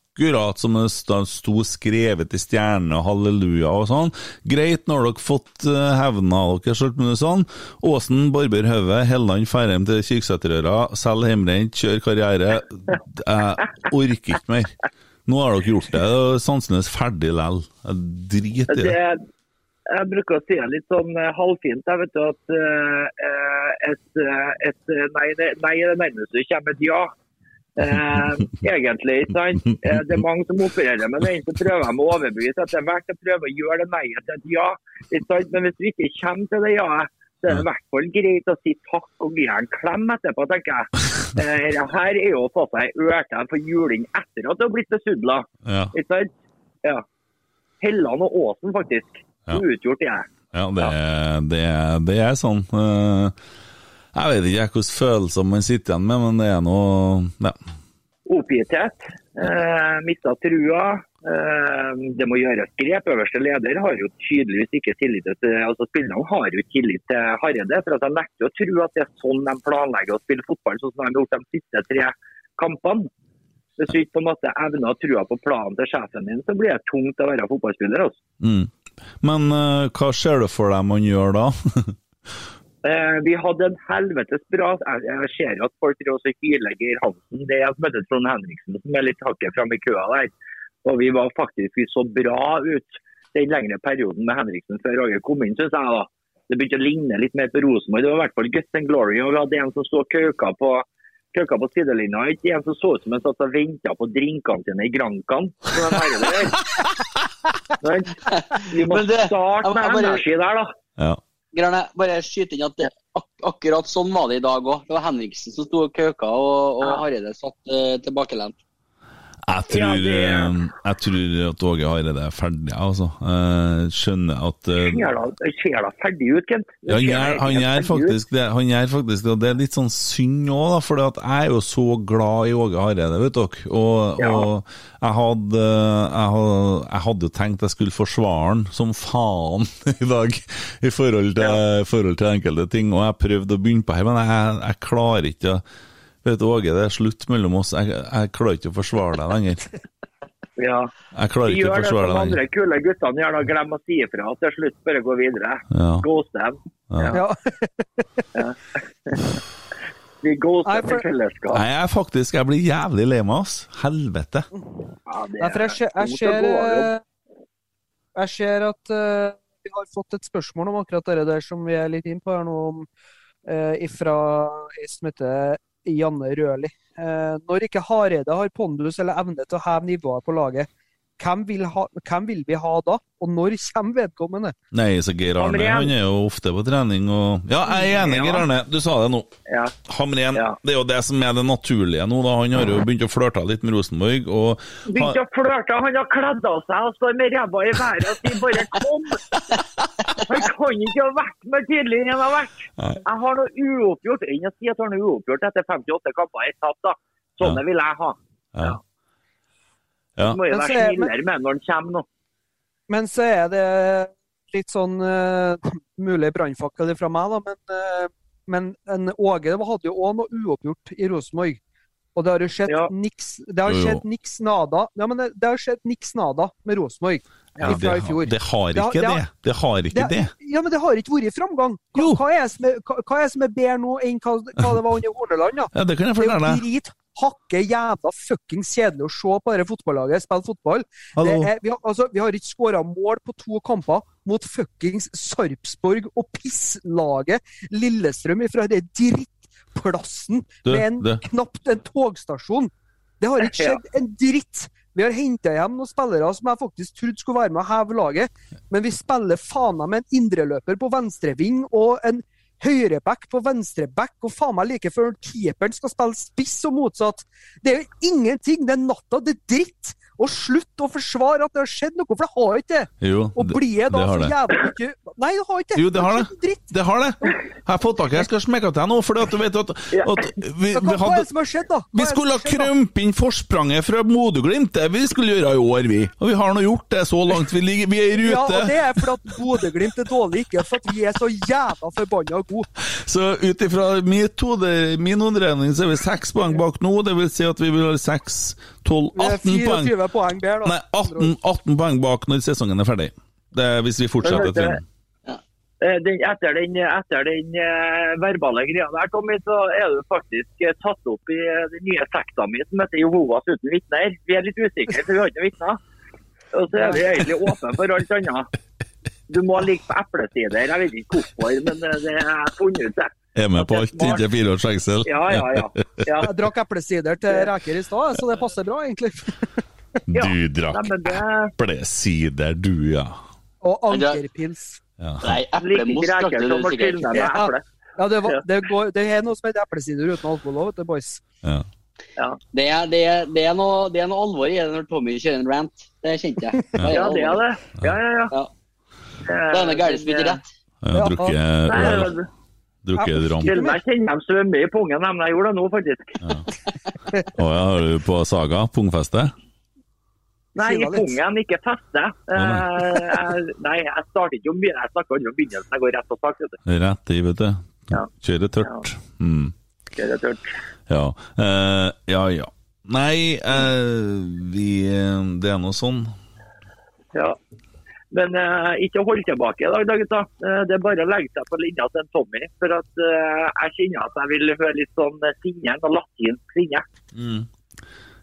som det sto skrevet i stjernene halleluja og sånn. Greit, nå har dere fått eh, hevna dere, skjønt men sånn. Åsen barber hodet, Helland Færheim til Kyrksæterøra, selg hjemrent, kjør karriere. Jeg orker ikke mer. Nå har dere gjort det. Sannsynligvis ferdig lell. Jeg driter i Det, jeg bruker å si det litt sånn eh, halvfint. Jeg vet jo at eh, et, et nei, nei er det nærmeste kommer et ja. Eh, egentlig, ikke sant? Eh, Det er mange som opererer med den, så prøver de å overbevise at det er verdt å prøve å gjøre det nei-et til et ja. Ikke sant? Men hvis du ikke kommer til det ja-et, så er det i hvert fall greit å si takk og gi en klem etterpå, tenker jeg. Eh, det her er jo å få seg ørten for juling etter at du har blitt besudla. Ja. Ikke sant? Ja. Helland og Åsen, faktisk. Ja. Uutgjort, jeg. Ja, det, det, det er sånn. Eh, Jeg vet ikke hvilke følelser man sitter igjen med, men det er noe ja. Oppgitthet. Eh, Mista trua. Eh, det må gjøres grep. Øverste leder har jo tydeligvis ikke tillit til altså Spillerne har jo tillit til Hareide. for at De nekter å tro at det er sånn de planlegger å spille fotball, sånn som de har gjort de siste tre kampene. Hvis du ikke på en måte evner å trua på planen til sjefen din, så blir det tungt å være fotballspiller. Altså. Mm. Men eh, hva ser du for deg man gjør da? Eh, vi hadde en helvetes bra Jeg, jeg ser jo at folk driver og hyler Geir Hansen. Det er jeg som heter Trond Henriksen, som er litt hakket framme i køa der. Og vi var faktisk vi så bra ut den lengre perioden med Henriksen før Roger kom inn, syns jeg. da. Det begynte å ligne litt mer på Rosenborg. Det var i hvert fall Guts and Glory. Og vi hadde en som sto og kauka på, kauka på sidelinja. Ikke en som så ut som han satt og venta på drinkene sine i. Men Vi må det- starte jeg- med jeg bare- energi der, da. Ja. Grane, bare skyte inn at det, ak akkurat sånn var det i dag òg. Det var Henriksen som sto og kauka, og, og Hareide satt uh, tilbakelent. Jeg tror, Ja, det- eh, jeg tror at Åge Hareide er ferdig, altså. Jeg skjønner at eh, Ser da- det ferdig ut, Kent. Ja, han gjør, faktisk det. Han gjør faktisk det, og det er litt sånn synd òg, for jeg er jo så glad i Åge Hareide, vet dere. Og, Ja. og jeg, hadde, jeg, hadde, jeg hadde jo tenkt jeg skulle forsvare han som faen i dag, i forhold til, forhold til enkelte ting. Og jeg prøvde å begynne på her, men jeg, jeg klarer ikke å Vet du, Åge, det er slutt mellom oss. Jeg, jeg klarer ikke å forsvare deg lenger. Ja. Jeg klarer ikke å Gjør det forsvare som andre kule guttene gjør, da. Glem å si ifra. Til slutt bare gå videre. Ja. Ghost dem. Ja. Ja. Vi ghoster for- fellesskap. Nei, jeg faktisk Jeg blir jævlig lei meg, ass. Helvete. Ja, det Nei, for jeg ser, jeg ser, eh, jeg ser at uh, vi har fått et spørsmål om akkurat det der som vi er litt inn på her nå, om, uh, ifra ei som heter Janne Røli. Eh, når ikke Hareide har pondus eller evne til å heve nivået på laget, hvem vil, ha, hvem vil vi ha da? Og når kommer vedkommende? Nei, så Geir Arne han er jo ofte på trening og Ja, jeg er enig, Ja. Geir Arne. Du sa det nå. Ja. Hamren. Ja. Det er jo det som er det naturlige nå. da Han har jo begynt å flørte litt med Rosenborg. Og Begynt å flørte. Han har kledd av seg og står med ræva i været og sier bare 'kom'. Han kan ikke ha vært med tydelig enn han har vært. Nei. Jeg har noe uoppgjort. Enn å si at han har noe uoppgjort etter 58 kamper i tatt, da. Sånne vil jeg ha. ja. Ja. Du må jo Men være er- snillere med når han kommer nå. Men så er det litt sånn uh, mulig brannfakkel fra meg, da. Men, uh, men en Åge det hadde jo òg noe uoppgjort i Rosenborg. Og det har jo skjedd Ja. niks Det har skjedd niks nada Ja, men det, det har skjedd niks nada med Rosenborg I det, det har Det har- ikke det har- det. Det har ikke det. Ja, men det har ikke vært framgang. Hva, Jo. hva, er det som er, hva, hva er som er bedre nå enn hva, hva det var under Horneland? da? Ja, Det kan jeg Det er fortelle jo deg. drit hakke jævla fuckings kjedelig å se på dette fotballaget spille fotball. Det er, vi, har, altså, vi har ikke skåra mål på to kamper mot fuckings Sarpsborg og pisslaget Lillestrøm fra det dritt plassen Du, med en, du. knapt en togstasjon. Det har ikke skjedd en dritt. Vi har henta hjem noen spillere som jeg faktisk trodde skulle være med å heve laget, men vi spiller faen meg med en indreløper på venstreving og en høyreback på venstreback, og faen meg like før keeperen skal spille spiss og motsatt. Det er jo ingenting. Det er natta. Det er dritt. Og slutt å forsvare at det har skjedd noe, for det har ikke det. Jo, Og blir jeg da så det. jævla ikke Nei, det har ikke Jo, det har det. Dritt. Det har det. Jeg har fått tak i Jeg skal smekke til deg nå, for du vet at, at vi, hva, vi, hadde, hva er det som har skjedd, da? Hva vi skulle ha har krømpe inn forspranget fra Bodø-Glimt. Det vi skulle gjøre i år, vi. Og vi har nå gjort det så langt. Vi, ligger, vi er i Ja, og det er fordi at Bodø-Glimt er dårlig, ikke for at vi er så jævla forbanna gode. Så ut ifra mitt hode, min håndregning så er vi seks poeng bak nå. Det vil si at vi vil ha seks, tolv, Vi er 18 poeng. 24 poeng der, da. Nei, 18, 18 poeng bak når sesongen er ferdig. Det er hvis vi fortsetter trenden. Eh, Den, etter den, etter den eh, verbale greia der, Tommy, så er du faktisk eh, tatt opp i den nye sekta mi som heter Jehovas uten vitner. Vi er litt usikre, for vi har ikke vitner. Og så er vi egentlig åpne for alt annet. Du må ligge på eplesider. Jeg vet ikke hvorfor, men det er funnet ut, det. Er med på alt inntil fire års fengsel. Ja, ja, ja. ja. Jeg drakk eplesider til reker i stad, så det passer bra, egentlig. Du drakk Nei, det eplesider, du, ja. Og ankerpils. ja. Nei, eplemos ikke du sikkert. Ja. eple. Ja, det, var, det, går, det er noe som heter eplesider uten alkohol òg, vet du, boys. ja. Det er, det, er, det, er noe, det er noe alvor i det når Tommy kjører en rant. Det kjente jeg. Det Ja, det er det. Ja, ja, ja. Ja. Da er det gærent rett. Jeg drukket øl. Drukket rom. Til meg kjenner de svømme i pungen, men jeg gjorde det nå, faktisk. Å ja, har du på Saga? Pungfeste? Nei, i pungen, ikke feste. Eh, jeg- nei, jeg starter ikke om begynnelsen, jeg snakker om begynnelsen. Jeg går rett på sak. Rett i, vet du. Ja. Kjøre tørt. Mm. Det er tørt. Ja. Uh, ja, ja. Nei, uh, vi Det er nå sånn. Ja. Men uh, ikke hold tilbake i dag, da, gutta. Eh, det er bare å legge seg på linja til en Tommy. For at eh, jeg kjenner at jeg vil høre litt sånn eh, sinne, og latinsk sinne. Mm.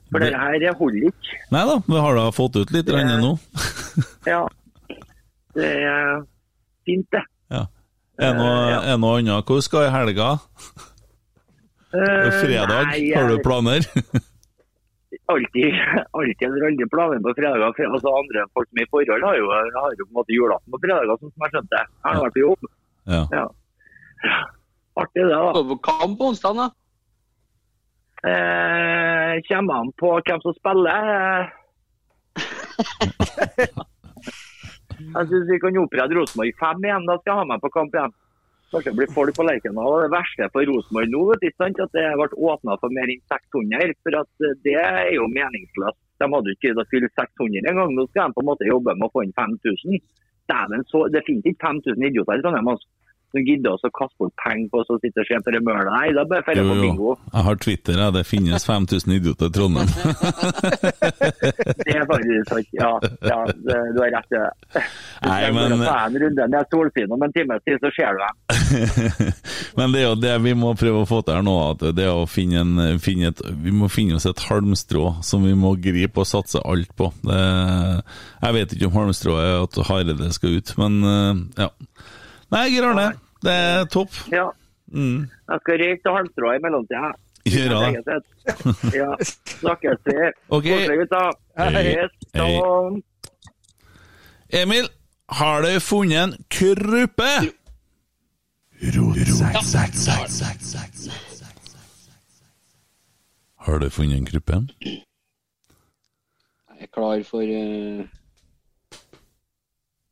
For det her holder ikke. Nei da, vi har da fått ut litt renne nå. Ja. Det er fint, det. Ja. Er det noe, ja. er noe annet? Hvor skal i helga? Eh, Fredag? nei, Har du planer? alltid, alltid eller aldri planer på fredager. For, altså, andre folk med i forhold har jo, har jo på en måte julaften på fredager, sånn som jeg skjønte. Jeg har vært på jobb. Ja. Ja. Artig det, da. På kamp på onsdag, da. Eh, kommer an på hvem som spiller. Jeg syns vi kan opprette Rosenborg 5 igjen. Da skal jeg ha meg på kamp igjen. Kanskje det blir folk på Lerkendal. Det verste for Rosenborg nå vet du, at det ble åpna for mer enn 600. For at eh, det er jo meningsløst. De hadde ikke greid å fylle 600 engang. Nå skal de på en måte jobbe med å få inn 5000. Dæven, Det finnes ikke 5000 idioter i Trondheim altså, som gidder også å kaste bort penger på oss å sitte og se på det mølet. Nei, da bare drar jeg på bingo. Jeg har Twitter, jeg. Det finnes 5000 idioter i Trondheim. Det er faktisk sant. Ja, ja det, du har rett i det. Du Nei, men- ta en runde ned Solsiden om en times tid, så ser du dem. Men det er jo det vi må prøve å få til her nå, at det er å finne, en, finne et Vi må finne oss et halmstrå som vi må gripe og satse alt på. Det, jeg vet ikke om halmstrået er at Hareide skal ut, men eh, ja. Nei, Geir Arne, det er topp. Ja. Mm. Jeg skal røyke til halmstrå i mellomtida. Gjør det. Ja. Snakkes vi. Ok. Koselig, gutta. Hei. Hei. Emil, har du funnet en kruppe? Har du funnet en kruppe? Jeg er klar for eh,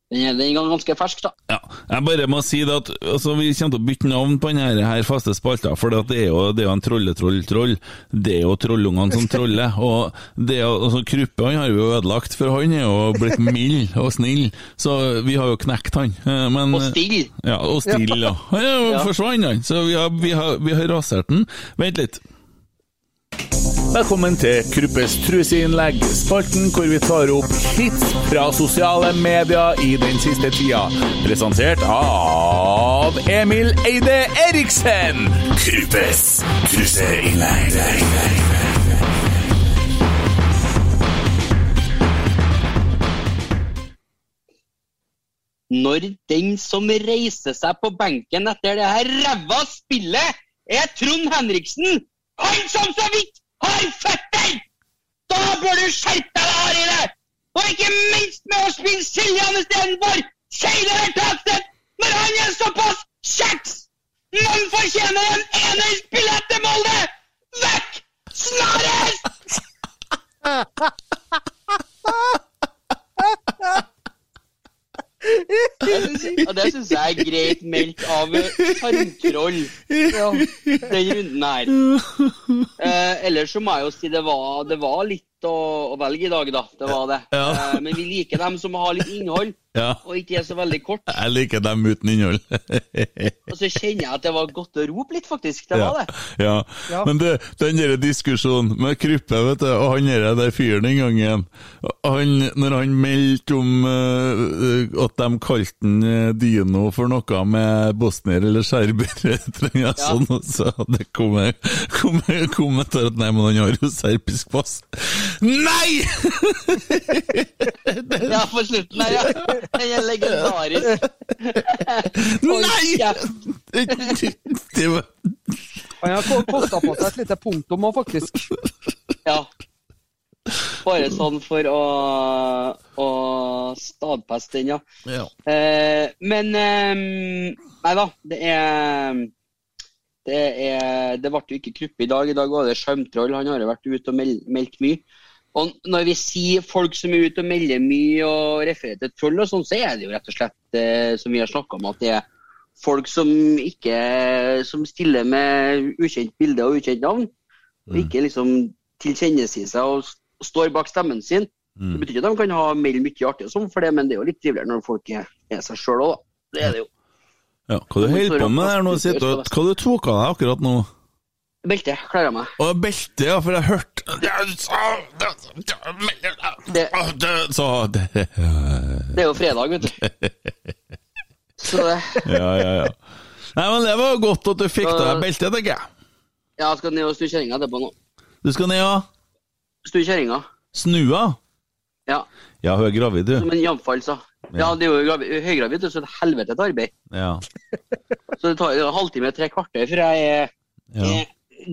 Den er, den er ganske fersk, da. Ja, jeg bare må si det at altså, vi kommer til å bytte navn på denne her faste spalta, for det, er jo, det er jo en trolletroll-troll. Det er jo trollungene som troller. Og det er, altså, Kruppe han har vi jo ødelagt, for han er jo blitt mild og snill, så vi har jo knekt han. Eh, Men, Og still. Ja, og still, ja. Han Ja. forsvant, han. Så vi har, vi, har, vi har rasert den. Vent litt. Velkommen til Kruppes truseinnlegg, spalten hvor vi tar opp hits fra sosiale medier i den siste tida. Presentert av Emil Eide Eriksen. Kruppes truseinnlegg. Når den som reiser seg på benken etter det her ræva spillet, er Trond Henriksen. Han som så vidt har føtter! Da bør du skjerpe deg, Hareide! Og ikke minst med å spille Siljan istedenfor er Tagseth, når han er såpass kjeks! Man fortjener en enersbillett til Molde! Vekk! Snarest! Og det syns jeg er greit meldt av Tarmtroll, den runden her. Eh, ellers så må jeg jo si det var, det var litt å, å velge i dag, da. Det var det. Ja. Eh, men vi liker dem som har litt innhold, Ja. og ikke er så veldig kort. Jeg liker dem uten innhold. Og så kjenner jeg at det var godt å rope litt, faktisk. Det var det. Ja. Ja. Men det, den der diskusjonen med Kryppe, vet du, og han der, der fyren den gangen han, Når han meldte om uh, at de kalte han, eh, Dino for noe med bosnier eller serber, Trenger jeg sånn, så det kom, en kommentar at nei, men han har jo serbisk pass. Nei! Ja, på slutten her, ja. Den er legendarisk. Nei! Det var Han har kosta på seg et lite punktum òg, faktisk. Ja. Bare sånn for å, å stadfeste den, ja. Ja. Eh, men eh, Nei da, det er det, er, det ble jo ikke Kruppe i dag. I dag var det Skjermtroll. Han har jo vært ute og meld, meldt mye. Og når vi sier folk som er ute og melder mye og refererer til troll og sånn, så er det jo rett og slett, eh, som vi har snakka om, at det er folk som ikke som stiller med ukjent bilde og ukjent navn. Og ikke liksom tilkjennesier seg og står bak stemmen sin. Det betyr ikke at de kan ha melde mye artig og sånn for det, men det er jo litt triveligere når folk er, er seg sjøl òg, da. Det er det jo. Ja, hva du holder på med der nå? Hva du tok av deg akkurat nå? Belte, klarer jeg meg. Å, belte, ja, for jeg hørte Det, Så det det er jo fredag, vet du. Så det Ja, ja, ja. Nei, men det var godt at du fikk deg belte, tenker jeg. Ja, jeg skal ned og snu kjerringa etterpå nå. Du skal ned og Snu kjerringa. Snua? Ja. Ja, hun er gravid, du. Som en jamfall sa. Ja, det er jo gravid, høygravid, så det er et helvete et arbeid. Ja. Så det tar en halvtime, tre kvarter før jeg er- Ja.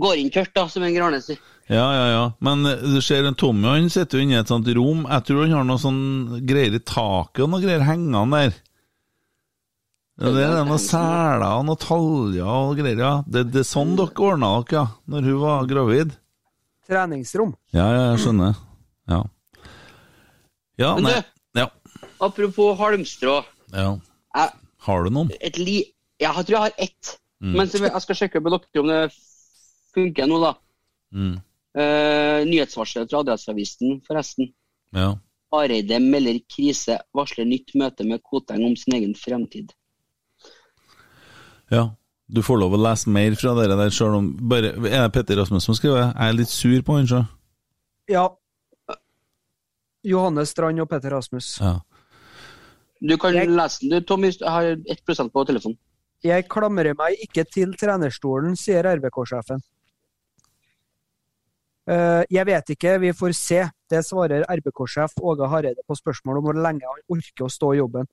Går inn tørt, da, som en Grane sier. Ja, ja, ja. Men eh, du ser en Tommy, han sitter jo inne i et sånt rom. Jeg tror han har noe sånn greier i taket og noe greier hengende der. Ja, det er noen seler og noen taljer og greier, ja. Det, det er sånn dere ordna dere, ja, når hun var gravid? Treningsrom. Ja, ja, jeg skjønner. Ja. Ja, Men nei. du- Ja. Apropos halmstrå. ja. Jeg, Har du noen? et li... Jeg tror jeg har ett. Mm. Men jeg skal sjekke med dere om det funker nå, da. Mm. Eh, nyhetsvarselet fra Adresseavisen, forresten. Ja. Hareide melder krise, varsler nytt møte med Koteng om sin egen fremtid. ja. Du får lov å lese mer fra dere der, sjøl om bare Er det Petter Rasmus som skriver? Jeg er litt sur på han, sjø. Ja. Johannes Strand og Petter Rasmus. Ja. Du kan lese den, du, Tommy. Jeg har 1 på telefonen. Jeg klamrer meg ikke til trenerstolen, sier RBK-sjefen. Eh, jeg vet ikke, vi får se. Det svarer RBK-sjef Åge Hareide på spørsmål om hvor lenge han orker å stå i jobben.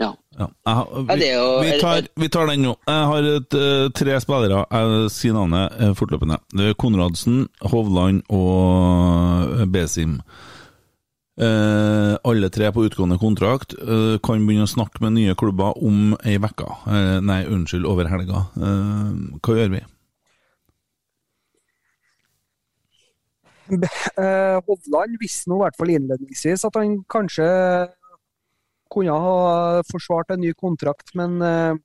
Ja. Ja, har, vi, vi, tar, vi tar den nå. Jeg har et, eh, tre spillere. Jeg sier navnet eh, fortløpende. Det er Konradsen, Hovland og Besim. Eh, alle tre på utgående kontrakt. Eh, kan begynne å snakke med nye klubber om ei uke. Eh, nei, unnskyld, over helga. Eh, hva gjør vi? Eh, Hovland visste nå i hvert fall innledningsvis at han kanskje kunne ha forsvart en ny kontrakt, men eh,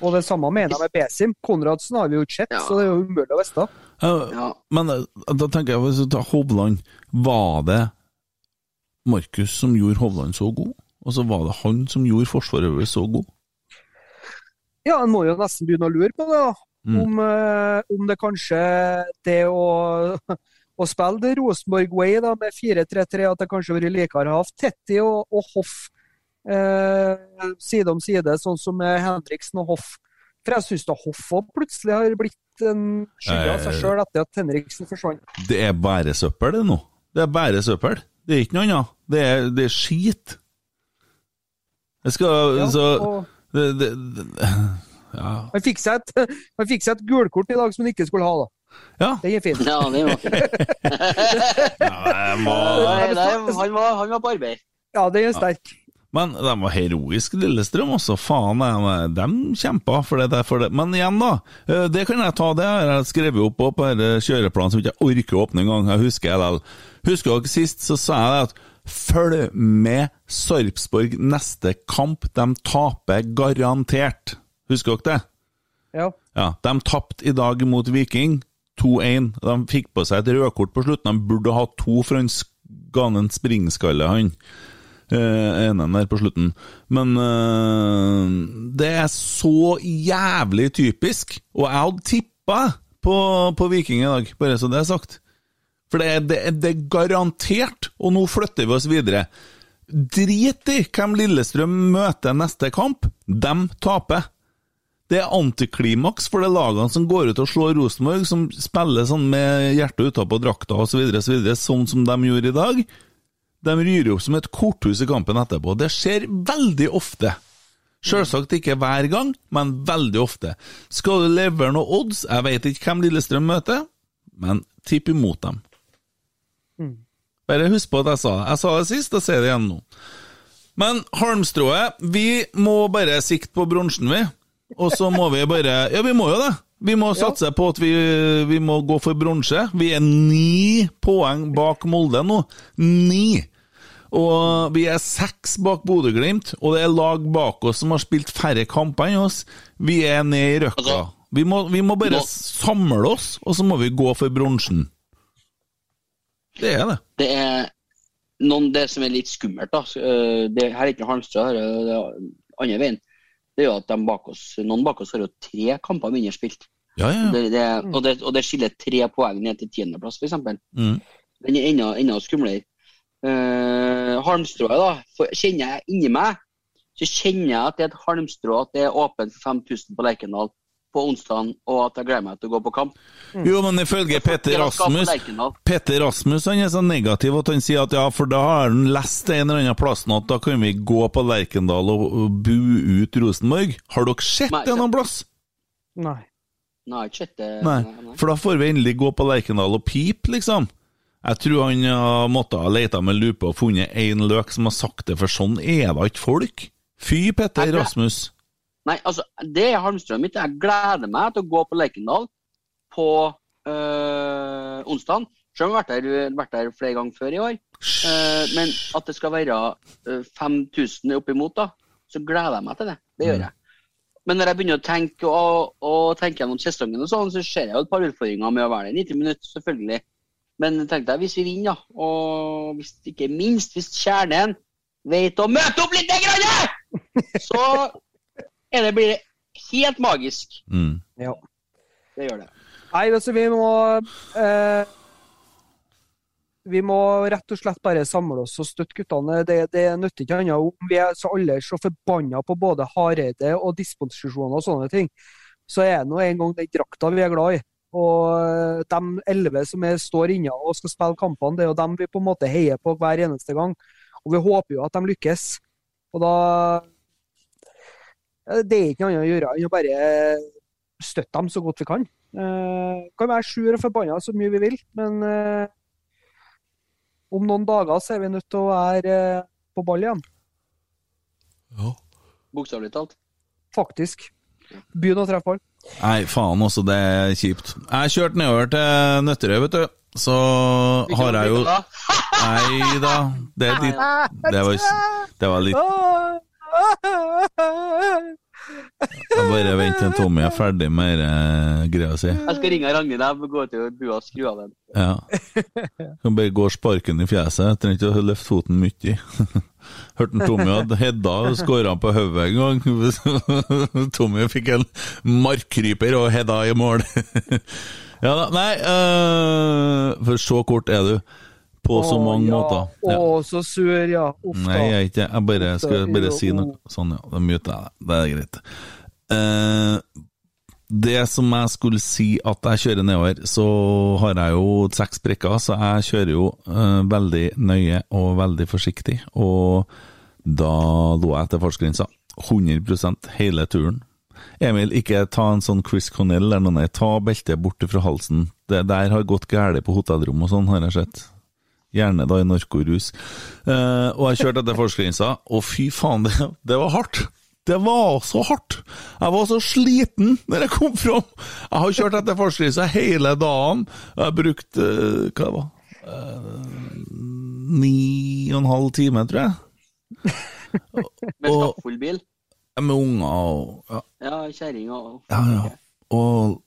Og det samme mener jeg med Besim. Konradsen har vi jo ikke sett, så det er jo umulig å vite. Eh, Men eh, da tenker jeg, hvis du tar Hovland, var det Markus som gjorde Hovland så god? Og så var det han som gjorde forsvaret vårt så god? Ja, en må jo nesten begynne å lure på det. da. Mm. Om, eh, om det kanskje det å, å spille det Rosenborg Way da, med 4-3-3, at det kanskje ville likere å ha Tetti og, og Hoff eh, side om side, sånn som Henriksen og Hoff. For jeg syns da Hoff også plutselig har blitt en skygge av seg Eh. sjøl etter at Henriksen forsvant. Det er bare søppel, det nå. Det er bare søppel. Det er ikke noe annet. Det er, det er skit. Jeg skal Ja, så og- det, det, det, Ja. Han fikk seg et, han fikk seg et gulkort i dag som han ikke skulle ha, da. ja. Den er fin. Ja, det var ja, må, Nei, nei, han, var, han var på arbeid. Ja, den er sterk. Men de var heroiske, Lillestrøm også. Faen, de, de kjempa for det der. For det. Men igjen, da. eh, Det kan jeg ta, det har jeg skrevet opp på på kjøreplanen som jeg ikke orker å åpne engang. Jeg husker jeg likevel. Husker dere sist, så sa jeg det at følg med Sarpsborg neste kamp. De taper garantert. Husker dere det? Ja. Ja, De tapte i dag mot Viking 2-1. De fikk på seg et rødkort på slutten. De burde ha to, for han ga en springskalle, han. Eh, enen der på slutten. Men eh, det er så jævlig typisk. Og jeg hadde tippa på, på Viking i dag, bare så det er sagt. For det det, det er garantert, og nå flytter vi oss videre. Drit i hvem Lillestrøm møter neste kamp. De taper. Det er antiklimaks for de lagene som går ut og slår Rosenborg, som spiller sånn med hjertet utapå drakta osv., så sånn som de gjorde i dag. De ryr opp som et korthus i kampen etterpå. Det skjer veldig ofte. Selvsagt ikke hver gang, men veldig ofte. Skal du levere noe odds? Jeg vet ikke hvem Lillestrøm møter, men tipp imot dem. Bare husk på at jeg sa det. Jeg sa det sist, og sier det igjen nå. Men halmstrået Vi må bare sikte på bronsen, vi. Og så må vi bare Ja, vi må jo det. Vi må satse på at vi, vi må gå for bronse. Vi er ni poeng bak Molde nå. Ni! Og vi er seks bak Bodø-Glimt, og det er lag bak oss som har spilt færre kamper enn oss. Vi er nede i røkka. Altså, Vi må, vi må bare nå- samle oss, og så må vi gå for bronsen. Det er det. Det er noen, det som er litt skummelt, da. øh, Det her er ikke Halmstad, det er det andre veien. Det er jo at de bak oss, noen bak oss har jo tre kamper mindre spilt. Ja, ja, ja. Det, det, og, det, og det skiller tre poeng ned til tiendeplass, f.eks. Mm. Den er enda, enda skumlere. Uh, halmstrået, da. For, kjenner jeg inni meg, så kjenner jeg at det er et halmstrå at det er åpent for 5000 på Lerkendal på onsdag, og at jeg gleder meg til å gå på kamp. Jo, men ifølge Petter Rasmus Petter Rasmus han er så negativ at han sier at ja, for da har han lest en eller annen plass at da kan vi gå på Lerkendal og, bue ut Rosenborg. Har dere sett det noen plass? Nei. Nei, ikke sett det. Nei. for da får vi endelig gå på Lerkendal og pipe, liksom. Jeg tror han har måttet ha leita med lupe og funnet én løk som har sagt det, for sånn er da ikke folk. Fy, Petter jeg, Rasmus. Nei, altså, det er halmstrømmet mitt. Jeg gleder meg til å gå på Lerkendal på øh, onsdag. Selv om jeg har vært der, vært der flere ganger før i år. Uh, men at det skal være uh, 5000 oppimot, da, så gleder jeg meg til det. Det gjør jeg. Men når jeg begynner å tenke og, og tenke gjennom sesongen, og sånn, så ser jeg jo et par utfordringer med å være der i 90 minutter, selvfølgelig. Men tenk deg hvis vi vinner, da. Og hvis, ikke minst hvis Kjernen vet å møte opp litt, grann, så er det, blir det helt magisk. Mm. Ja. Det gjør det. Nei, altså, vi må eh, Vi må rett og slett bare samle oss og støtte guttene. Det, det nytter ikke annet om vi er så alle er så forbanna på både Hareide og disposisjoner og sånne ting. Så er det nå en gang den drakta vi er glad i. Og eh, de elleve som er, står inne og skal spille kampene, det er jo dem vi på en måte heier på hver eneste gang. Og vi håper jo at de lykkes. Og da eh, Det er ikke noe annet å gjøre enn å bare støtte dem så godt vi kan. Uh, kan være sur og forbanna så mye vi vil, men uh, om noen dager så er vi nødt til å være uh, på ball igjen. Ja. Bokstavelig talt. Faktisk. Begynn å treffe folk. Nei, faen også, det er kjipt. Jeg kjørte nedover til Nøtterøy, vet du. Så har jeg jo Nei da, det er ditt Det var, det var litt Jeg bare vent til Tommy er ferdig med denne greia si. Jeg skal ringe Ragnhild og gå til bua og skru av den. Ja. Kan bare gå og sparke den i fjeset. Jeg trenger ikke å løfte foten mye. Hørte Tommy at Hedda skåra på hodet en gang. Tommy fikk en markkryper og Hedda i mål. ja da, nei øh, For så kort er du. På så mange ja. måter. Ja. Å, så sur, ja. Uff Nei, jeg da. er ikke Jeg bare skal bare si noe. Sånn, ja. Da muter jeg deg. Det er greit. Eh, det som jeg skulle si at jeg kjører nedover, så har jeg jo seks prikker, så jeg kjører jo eh, veldig nøye og veldig forsiktig. Og Da lå jeg etter fartsgrensa. 100 hele turen. Emil, ikke ta en sånn Chris Connell eller noe, nei, ta beltet bort fra halsen. Det der har gått galt på hotellrom og sånn, har jeg sett. Gjerne da i narkorus. Eh, og jeg kjørte etter fartsgrensa, og fy faen, det, det var hardt! Det var så hardt! Jeg var så sliten når jeg kom fram! Jeg har kjørt etter fartsgrensa hele dagen. Jeg har brukt eh, hva det var eh, Ni og en halv time, tror jeg. Med stappfull bil. Med unger og ja. Ja, kjerring og Ja, ja. Og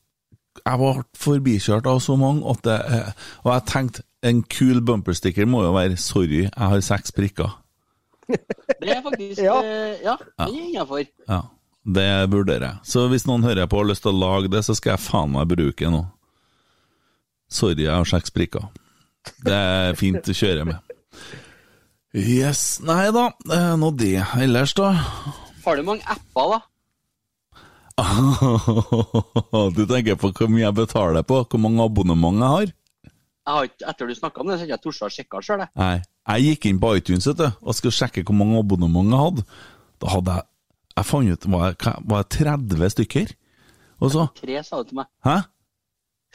jeg ble forbikjørt av så mange at det, eh, Og jeg tenkte en kul bumpersticker må jo være 'sorry, jeg har seks prikker'. Det er faktisk Ja, eh, ja det er innafor. Ja, Det vurderer jeg. Så hvis noen hører på og har lyst til å lage det, så skal jeg faen meg bruke nå. Sorry, jeg har seks prikker. Det er fint å kjøre med. Yes. Nei da, er nå det. Ellers, da? Har du mange apper, da? Du tenker på hvor mye jeg betaler på, hvor mange abonnement jeg har? Har ikke, etter du snakka om det, så har ikke jeg tort å sjekke sjøl, jeg. Nei. Jeg gikk inn på iTunes du, og skulle sjekke hvor mange abonnement jeg hadde. Da hadde jeg Jeg fant ut var jeg, var jeg 30 stykker. Og så Tre, sa du til meg. Hæ?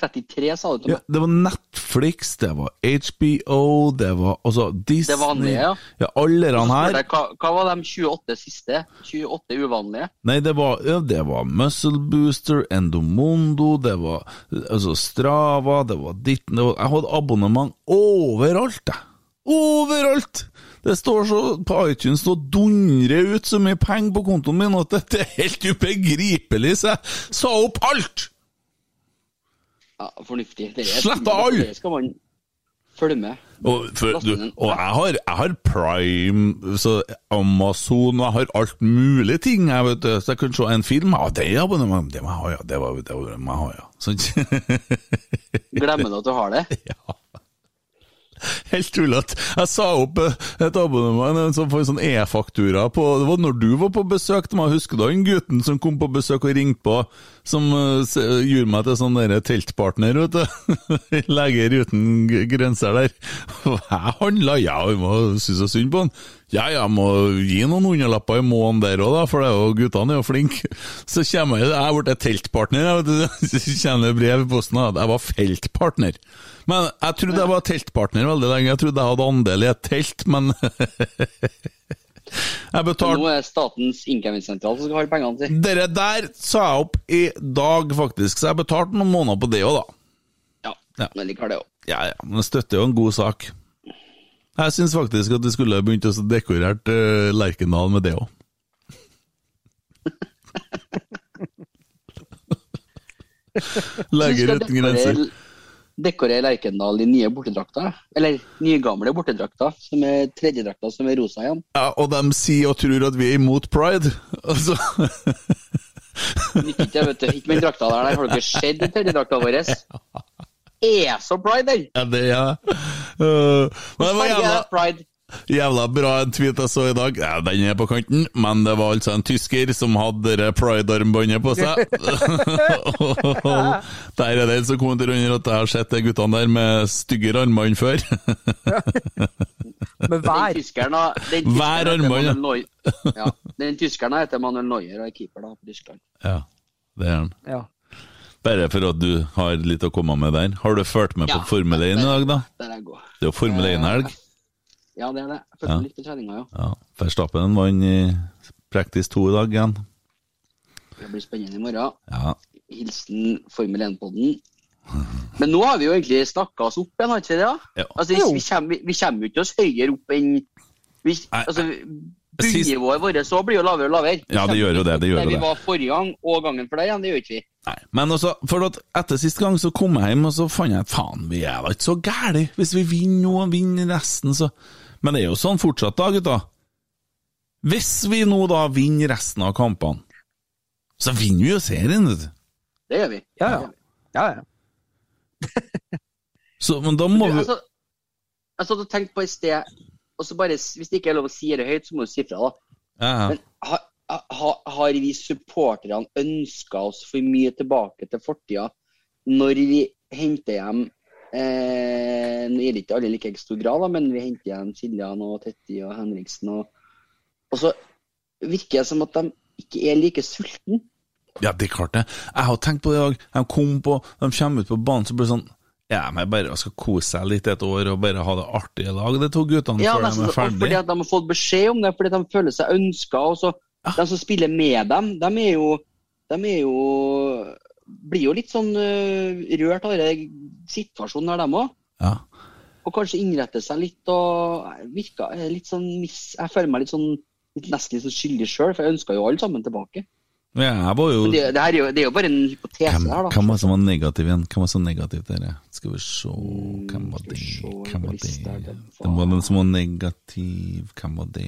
33, sa du til Ja, det var Netflix, det var HBO, det var altså Disney Det vanlige, ja. Ja, alle de her. jeg, Hva, hva var de 28 siste? 28 uvanlige? Nei, det var, ja, det var Muscle Booster, Endomondo, det var altså Strava, det var ditt det var, Jeg hadde abonnement overalt, jeg. Overalt! Det står så på iTunes og dundrer ut så mye penger på kontoen min at det, det er helt ubegripelig, så jeg sa opp alt! Ja, fornuftig. Slett av! Det skal man følge med. Og, for, du, og jeg, har, jeg har Prime, så Amazon, jeg har alt mulig ting. Jeg vet, du, så jeg kunne se en film. Ja, det er abonnement, det må jeg ha, ja. Det, var, det var, må jeg ha, ja. Sånn. Glemmer du at du har det? Helt tullete. Jeg sa opp eh, et abonnement som får en sånn E-faktura på Det var når du var på besøk til meg, husker du han gutten som kom på besøk og ringte på, som uh, gjorde meg til sånn der teltpartner, vet du. Leger uten grenser der. Jeg handla, ja, vi må synes synd på han. Ja, jeg må gi noen hundrelapper i måneden der òg, for det er jo, guttene er jo flinke. Så kommer jeg, jeg ble teltpartner, jeg. Så brev i posten at jeg var feltpartner. Men jeg trodde jeg var teltpartner veldig lenge. Jeg trodde jeg hadde andel i et telt, men Jeg betalte Nå er Statens innkrevingssentral som skal ha pengene til. Dere der sa jeg opp i dag, faktisk, så jeg betalte noen måneder på det òg, da. Ja, Ja. men liker det òg. Ja, ja, men det støtter jo en god sak. Jeg syns faktisk at du skulle begynt å dekorert uh, Lerkendal med det òg. Legger uten grenser. Dekorere Lerkendal i nye bortedrakter. Eller nygamle bortedrakter, som er tredjedrakta som er rosa igjen. Ja, og de sier og tror at vi er imot pride. Altså Ikke, vet du, ikke med drakta der, der. Har dere sett tredjedrakta vår? Er så pride, den! Ja, det er. Uh, men det var jævla, jævla bra en tweet jeg så i dag. Ja, den er på kanten, men det var altså en tysker som hadde det pride-armbåndet på seg. der er den en som kommenterer under at jeg har sett de guttene der med styggere armbånd før. Med hver. Tyskeren, den Hver heter armbånd, ja. Manuel Den tyskeren heter Manuel Neuer og er keeper da, på Tyskland. ja, det er han. Ja. Bare for at du har litt å komme med der. Har du fulgt med på Formel 1 i dag, da? Der jeg går. Det er jo Formel 1-helg. Ja, det er det. Følte Ja. litt på treninga, ja. Ja, Verstappen vant i praktisk to i dag igjen. Det blir spennende i morgen. Ja. Hilsen Formel 1-podden. Men nå har vi jo egentlig snakka oss opp igjen, har ikke det? Ja. Altså, vi, vi, kommer, vi, vi kommer jo ikke oss høyere opp enn vi, altså, Bunnivået vårt så blir jo lavere og lavere. Vi Ja, det gjør jo det, det gjør Der jo vi var forrige gang og gangen for deg igjen, det gjør ikke vi. Nei. Men også, for at etter sist gang så kom jeg hjem og så fant jeg at faen, vi er da ikke så gæli, hvis vi vinner nå og vinner resten, så Men det er jo sånn fortsatt, da, gutta. Hvis vi nå da vinner resten av kampene, så vinner vi jo serien, vet du. Det gjør vi. Ja, ja. ja, ja. Så, men da må vi Altså, jeg satt og tenkte på i sted og så bare, Hvis det ikke er lov å si det høyt, så må du si fra. da. ja, ja. Men har, har, vi supporterne ønska oss for mye tilbake til fortida når vi henter hjem eh, Nå gjelder ikke alle i like stor grad, da, men vi henter hjem Siljan og Tetti og Henriksen og Og så virker det som at de ikke er like sultne. Ja, det er klart det. Jeg har tenkt på det i dag. De kom på, de kommer ut på banen, så blir det sånn Ja, men bare skal kose seg litt et år og bare ha det artig i lag, de to guttene, Ja, før de er og fordi ferdige. at de har fått beskjed om det, fordi de føler seg ønska. Og så, de som spiller med dem, de er jo, de er jo blir jo litt sånn øh, rørt av den situasjonen her, dem òg. Ja. Og kanskje innretter seg litt og virker litt sånn miss... Jeg føler meg litt sånn litt, nesten litt sånn skyldig sjøl, for jeg ønska jo alle sammen tilbake. Ja, jo det, det, er jo, det er jo bare en hypotese Hvem, her, da. hvem var det som var negativ igjen? Hvem var så negativ der? Skal vi se Mm, Hvem var det? Hvem var det? Den var den som var negativ. Hvem var det?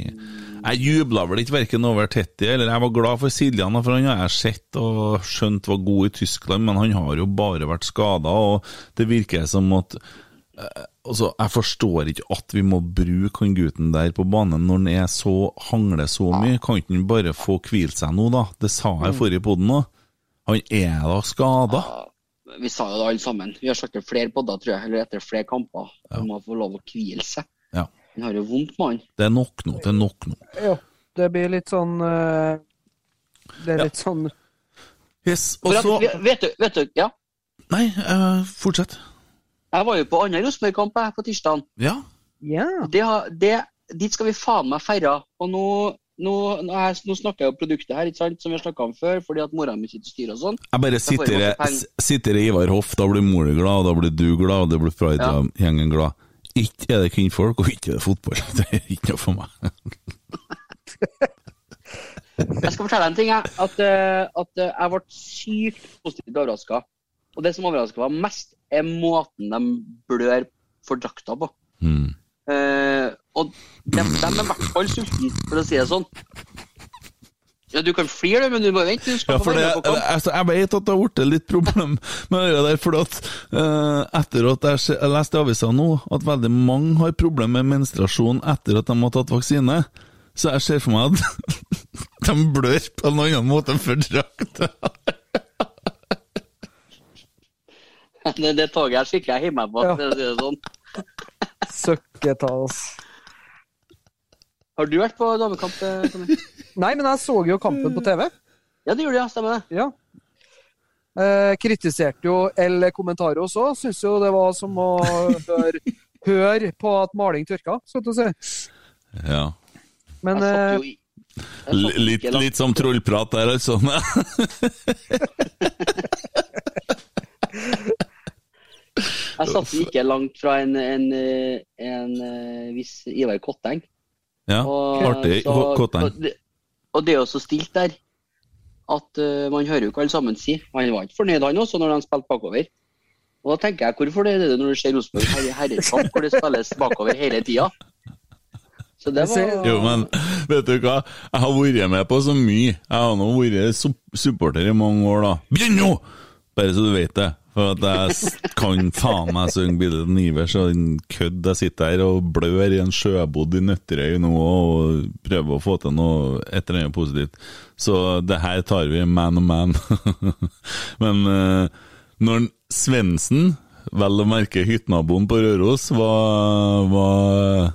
Jeg jubla vel ikke verken over Tetti eller Jeg var glad for Siljan, for han har jeg sett og skjønt var god i Tyskland, men han har jo bare vært skada, og det virker som at Altså, Jeg forstår ikke at vi må bruke han gutten der på banen når han er så hangler så mye. Kan ikke han bare få hvilt seg nå, da? Det sa jeg forrige podden òg. Han er da skada. Vi sa jo det alle sammen. Vi har sagt det flere podder, tror jeg, eller etter flere kamper. Han må få lov å hvile seg. Ja. Han har jo vondt han. Det er nok nå. Det er nok nå. Ja, det blir litt sånn eh, Det er litt sånn Yes, og så vet, du, vet du, ja. Nei, uh, fortsett. Jeg var jo på annen Rosenborg-kamp på tirsdag. Ja. Det, det, dit skal vi faen meg feire. Og nå, nå, nå, jeg, nå snakker jeg jo produktet her, ikke sant, som vi har snakka om før, fordi at mora mi sitter og styrer og sånn. Jeg bare jeg sitter, i Ivar Hoff, da blir mor glad, da blir du glad, og da blir Pride-gjengen glad. Ikke er det kvinnfolk, og ikke er det fotball. Det er ikke noe for meg. Jeg skal fortelle deg en ting, jeg. At, eh, at eh, jeg ble sykt positivt overraska. Og det som overraska meg mest, er måten de blør for drakta på. Mm. Eh, og de, de er i hvert fall sultne, for å si det sånn. Ja, Du kan flire, men du må vente. Du Ja, for det, altså, jeg vet at det har blitt litt problem med det der, for at uh, etter at jeg, jeg leste i avisa nå at veldig mange har problemer med menstruasjon etter at de har tatt vaksine, så jeg ser for meg at de blør på en annen måte for drakta. Det, det toget her skikker jeg hjemme på. for å si det sånn. søkketas. Har du vært på damekamp? eh, Tommy? Nei, men jeg så jo kampen på TV. Ja, det gjorde jeg. Stemmer det. Ja. Eh, kritiserte jo El Comentario også. Syns jo det var som å høre, høre på at maling tørka, skal du si. Ja. Men eh, i- Litt, litt som trollprat der, altså. Jeg satt ikke langt fra en, en, en, en, eh, viss Ivar Kotteng. Ja, Og, artig. så- Kotteng. Og det, og det er jo så stilt der at uh, man hører jo ikke alle sammen si. Han var ikke fornøyd, han også, når de spilte bakover. Og da tenker jeg, hvorfor det er det når du ser Rosenborg herre- herrekamp, hvor det spilles bakover hele tida? Så det var Jo, men vet du hva? Jeg har vært med på så mye. Jeg har nå vært supporter i mange år, da. Begynn nå! Bare så du vet det. For at jeg kan faen meg synge bildet til Ivers og en kødd. Jeg sitter her og blør i en sjøbod i Nøtterøy nå og prøver å få til noe et eller annet positivt. Så det her tar vi man og man. Men eh, når Svendsen, vel å merke hyttenaboen på Røros, var, var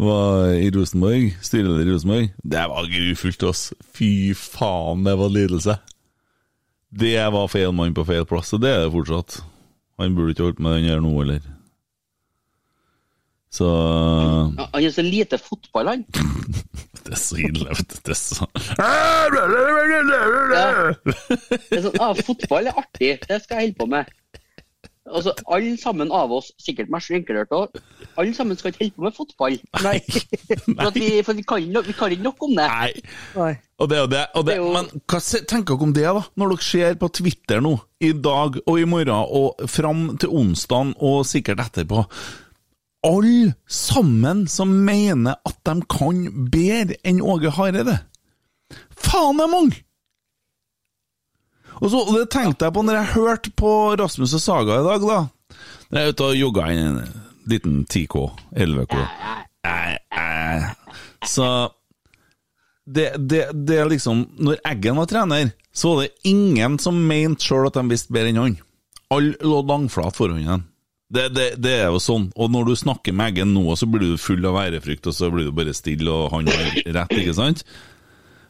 var i Rosenborg, styreleder i Rosenborg. Det var grufullt, ass. Fy faen, det var lidelse. Det var feil mann på feil plass, og det er det fortsatt. Han burde ikke holdt med den her nå, eller? Så Ja, Han er så lite fotball, han. Det er så ille. Det er så Det er sånn, ah, fotball er artig, det skal jeg holde på med. Altså, Alle sammen av oss, sikkert meg inkludert òg, alle sammen skal ikke holde på med fotball. Nei. For, at vi, for vi, kan, no- vi kan ikke nok om det. Nei. Nei. Og det og det. Og det, men hva tenker dere om det, da? Når dere ser på Twitter nå, i dag og i morgen og fram til onsdag og sikkert etterpå Alle sammen som mener at de kan bedre enn Åge Hareide. Faen, det er mange! Og så, og det tenkte jeg på når jeg hørte på Rasmus og Saga i dag, da. Når jeg er ute og jogger en liten 10K, 11K. Eh, eh. Så det, det, det er liksom Når Eggen var trener, så var det ingen som mente sjøl at de visste bedre enn han. Alle lå langflat foran ham. Det, det, det er jo sånn. Og når du snakker med Eggen nå, så blir du full av ærefrykt, og så blir du bare stille, og han har rett, ikke sant?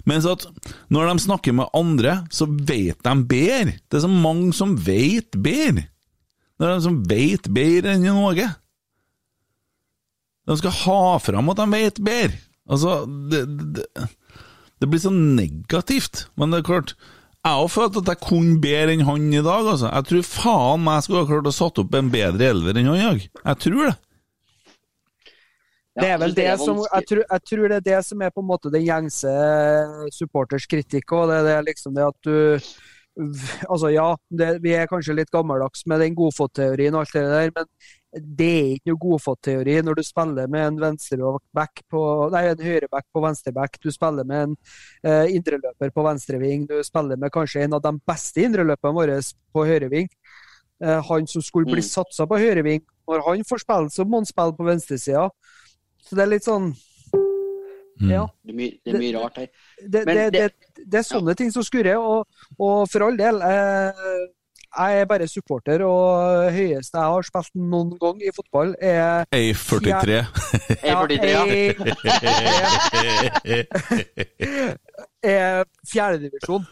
Mens at når de snakker med andre, så vet de bedre. Det er så mange som vet bedre. Det er de som vet bedre enn i noe. De skal ha fram at de vet bedre. Altså, det, det, det blir så negativt. Men det er klart, jeg har følt at jeg kunne bedre enn han i dag. altså. Jeg tror faen meg skulle ha klart å satt opp en bedre elver enn han i dag. Jeg tror det. Det er vel det, det, som jeg tror, jeg tror det er det som er på en måte den gjengse supporters kritikk òg. Det, det er liksom det at du Altså ja, det, vi er kanskje litt gammeldags med den godfotteorien og alt det der, men det er ikke noe godfotteori når du spiller med en venstreback på Nei, en høyreback på venstreback. Du spiller med en eh, indreløper på venstreving. Du spiller med kanskje en av de beste indreløperne våre på høyreving. Eh, han som skulle bli Mm. satsa på høyreving. Når han får spille, så må han spille på venstresida. Så det er litt sånn Mm. Ja. Det er mye, det er mye rart her. Det, det, det, det- det er sånne ting som skurrer. Og, og for all del, eh, jeg er bare supporter, og høyeste jeg har spilt noen gang i fotball, er Ei 43. Jeg er 43, ja. er fjerdedivisjon.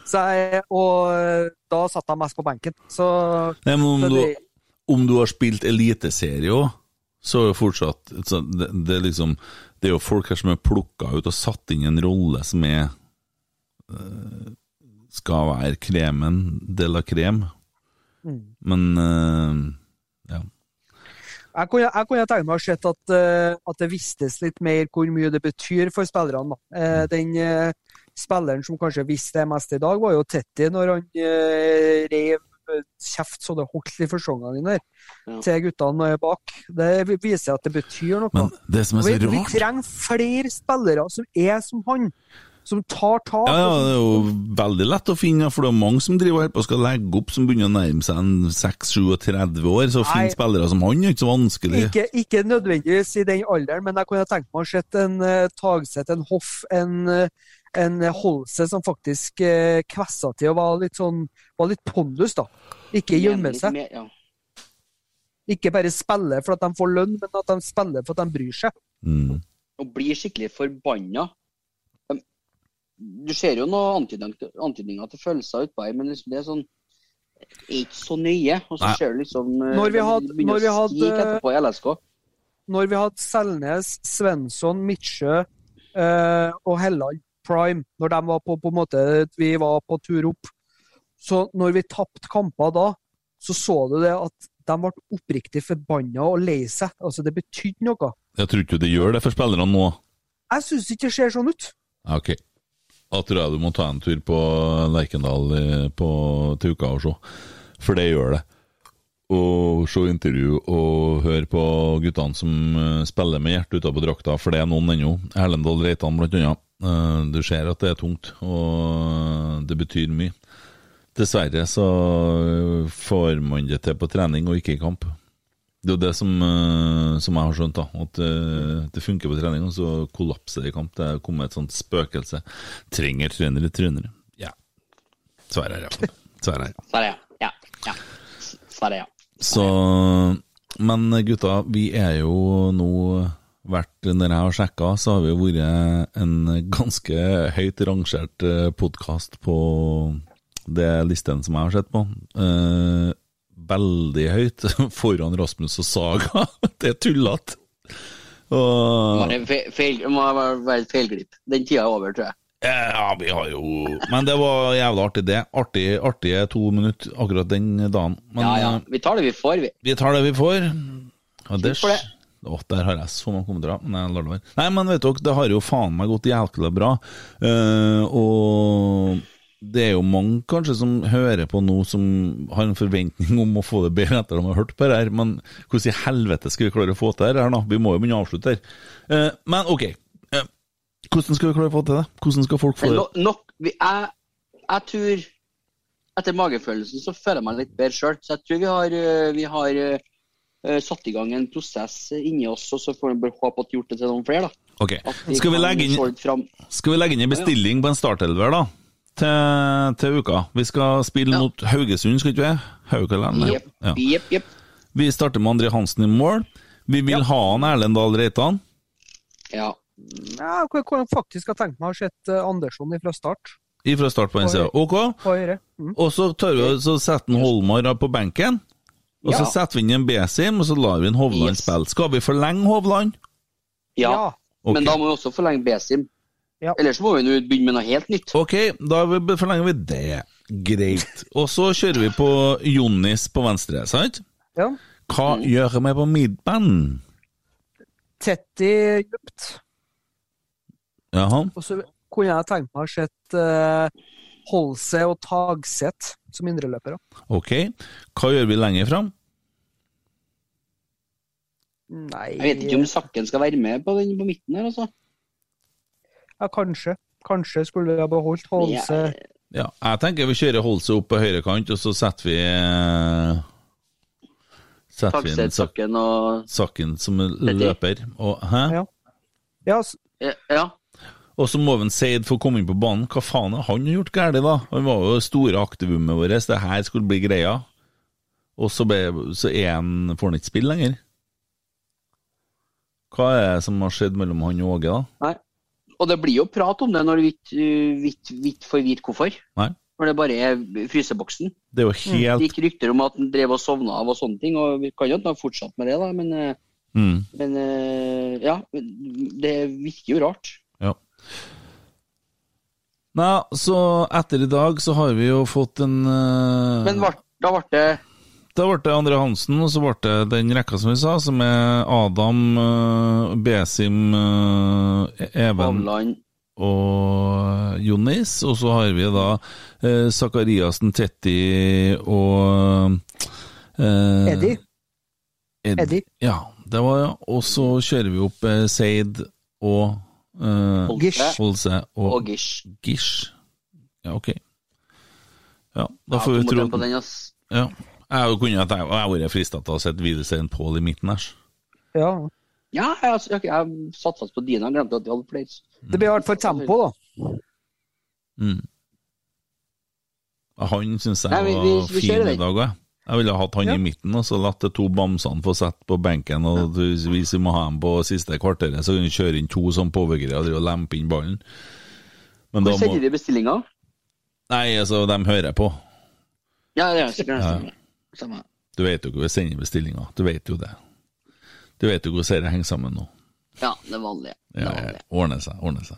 Og eh, da satt jeg mest på benken. Så, Nei, men om så du, om du har spilt eliteserie òg, så er det fortsatt det, det, er liksom, det er jo folk her som er plukka ut og satt inn i en rolle som er eh, Skal være kremen de la krem. Mm. Men eh, ja. jeg kunne, jeg kunne tenkt meg å sett at, eh, at det vistes litt mer hvor mye det betyr for spillerne. Eh, Den spilleren som kanskje visste det mest i dag, var jo Tetti, når han rev kjeft så det holdt i forsongene dine der, Ja. til guttene bak. Det viser at det betyr noe. Men det som er så vi, vi trenger flere spillere som er som han, som tar tak. ja, ja, Det er jo veldig lett å finne, for det er mange som driver og på skal legge opp, som begynner å nærme seg en 6-37 år. Så å finne spillere som han er ikke så vanskelig. Ikke, ikke nødvendigvis i den alderen, men jeg kunne tenkt meg å se en uh, Tagseth, en Hoff, en, eh, en Holse som faktisk eh, kvessa til og var litt sånn var litt pondus, da. Ikke gjemme seg. mer- Ja. Ikke bare spille for at de får lønn, men at de spiller for at de bryr seg. Mm. Og blir skikkelig forbanna. Du ser jo noen antydninger, antydninger til følelser utpå her, men liksom det er sånn ikke så nøye. Og så ser du liksom eh, Når vi hadde- når vi hadde- etterpå i LSK. Når vi hadde Selnes, Svensson, Midtsjø eh, og Helland Prime, når de var på, på en måte, vi var på tur opp, så når vi tapte kamper da, så så du det at de ble oppriktig forbanna og lei seg. Altså, det betydde noe. Jeg tror ikke det gjør det for spillerne nå. Jeg syns ikke det ser sånn ut. Ok. Da tror jeg du må ta en tur på Lerkendal på, til uka og se, for det gjør det. Og se intervju og høre på guttene som eh, spiller med hjertet utapå drakta, for det er noen ennå. Erlendal Reitan blant annet. Eh, Du ser at det er tungt, og det betyr mye. Dessverre så får man det til på trening og ikke i kamp. Det er jo det som, eh, som jeg har skjønt, da. At det funker på trening, og så kollapser det i kamp. Det er kommet et sånt spøkelse. Trenger trenere trenere. Ja. Svarer ja. Svarer ja. Svaret er Ja. ja. Svaret er ja. Så Men gutta, vi er jo nå vært Når jeg har sjekka, så har vi jo vært en ganske høyt rangert podkast på det listen som jeg har sett på. Eh, veldig høyt foran Rasmus og Saga. Det er tullete. Og må ha vært feil, det må være et feilglipp. Den tida er over, tror jeg. Ja, vi har jo Men det var jævla artig, det. Artig, artige to minutter akkurat den dagen. Men ja, ja. eh, Vi tar det vi får, vi. vi tar det vi får. Ja, det, for det. Å, der har jeg så mange kommentarer. Være. Nei, men vet dere, det har jo faen meg gått jævlig bra. Uh, og det er jo mange kanskje som hører på nå som har en forventning om å få det bedre etter at de har hørt på det her, men hvordan i helvete skal vi klare å få til det her, da? Vi må jo begynne å avslutte her. Uh, men ok, Eh, hvordan skal vi klare å få til det? Hvordan skal folk få det? no, nok, vi, jeg, jeg tror Etter magefølelsen så føler jeg meg litt bedre sjøl. Så jeg tror vi har, øh, vi har uh, satt i gang en prosess inni oss, og så får vi bare håpe at vi har gjort det til noen flere. da. Ok, skal vi legge inn. Skal vi legge inn en bestilling på en startelver, da? Til, til uka. Vi skal spille Ja. mot Haugesund, skal ikke vi? Haugaland? Jepp, Ja. jepp, Yep. Vi starter med André Hansen i mål. Vi vil ha han Erlend Dahl Reitan. Ja. Ja, jeg kunne faktisk ha tenkt meg å ha sett eh, Andersson fra start. Fra start på den sida. OK? Mm. Og så, tør vi, så setter Holmar på benken. Og så Ja. setter vi inn en Besim, og så lar vi en Hovland Yes. spille. Skal vi forlenge Hovland? ja. okay. Men da må vi også forlenge Besim. Ja. Ellers må vi nå begynne med noe helt nytt. OK, da forlenger vi det. Greit. Og så kjører vi på Jonnis på venstre, sant? Ja. Hva gjør vi på midtbanen? i dypt. Jaha. Og så kunne jeg tenkt meg å ha sett uh, Holse og Tagseth som indreløpere. OK. Hva gjør vi lenger fram? Nei Jeg vet ikke om Sakken skal være med på den på midten her, altså. Ja, kanskje. Kanskje skulle jeg beholdt Holse. Jeg- Ja, jeg tenker vi kjører Holse opp på høyrekant, og så setter vi eh, Setter vi inn Sakken og Sakken som løper. Og, hæ? Ja. Ja, s- Ja. Og så må Seid få komme inn på banen. Hva faen har han gjort galt, da? Han var jo store aktivumet vårt. Det her skulle bli greia. Og så, ble, så er han, får han ikke spille lenger. Hva er det som har skjedd mellom han og Åge, da? Nei. Og det blir jo prat om det når du ikke får vite hvorfor. Nei. Når det bare er fryseboksen. Det er jo helt... Det gikk rykter om at han drev og sovna av og sånne ting, og vi kan jo ikke ha fortsatt med det, da, men, eh, mm, men eh, ja. Det virker jo rart. Nei, så etter i dag så har vi jo fått en uh... Men var, da ble det Da ble det Andre Hansen, og så ble det den rekka som vi sa, som er Adam, uh, Besim, uh, Even Online. og Jonis. Og så har vi da eh, Zakariassen, Tetti og Eddie. Ed- Eddie. Ja, det var ja. Og så kjører vi opp Seid og eh, Holse. Gish. Holse og, og Gish. Gish. Ja, ok. Ja, da Ja, får vi tro den, på den, ass. ja. Jeg kunne jeg, jeg har vært frista til å sette Widersen Pål i midten her. Ja. Ja, jeg, jeg, jeg, jeg satsa på Dina, glemte at de hadde flere. Det blir i hvert fall tempo, da. Mm. Han syns jeg Nei, vi- vi- var fin i dag òg. Jeg ville hatt han Ja. i midten, og så latt de to bamsene få sette på benken. Og hvis vi må ha dem på siste kvarteret, så kan vi kjøre inn to som påvirkere og lempe inn ballen. Men Hvor sender de bestillinga? Nei, altså, de hører på. Ja, det er sikkert Ja. samme. Du vet jo ikke hvor vi sender bestillinga. Du vet jo det. Du vet jo hvordan dette henger sammen nå. Ja, det vanlige. Det Ja, ja, ordner seg, ordner seg.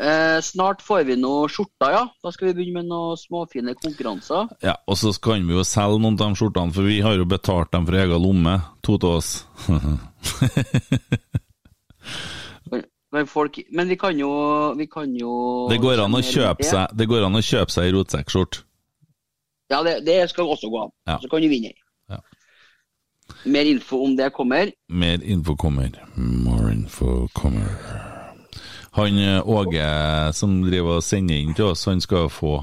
Eh, snart får vi noe skjorter, ja. Da skal vi begynne med noen småfine konkurranser. Ja, og så kan vi jo selge noen av de skjortene, for vi har jo betalt dem fra egen lomme, to av oss. Men, folk, men vi kan jo Vi kan jo Det går an å kjøpe seg Det går an å kjøpe seg ei rotsekkskjort. Ja, det, det skal også gå an. Ja. Så kan du vinne. Ja. Mer info om det kommer. Mer info kommer. More info kommer. Han eh, Åge som driver og sender inn til oss, han skal få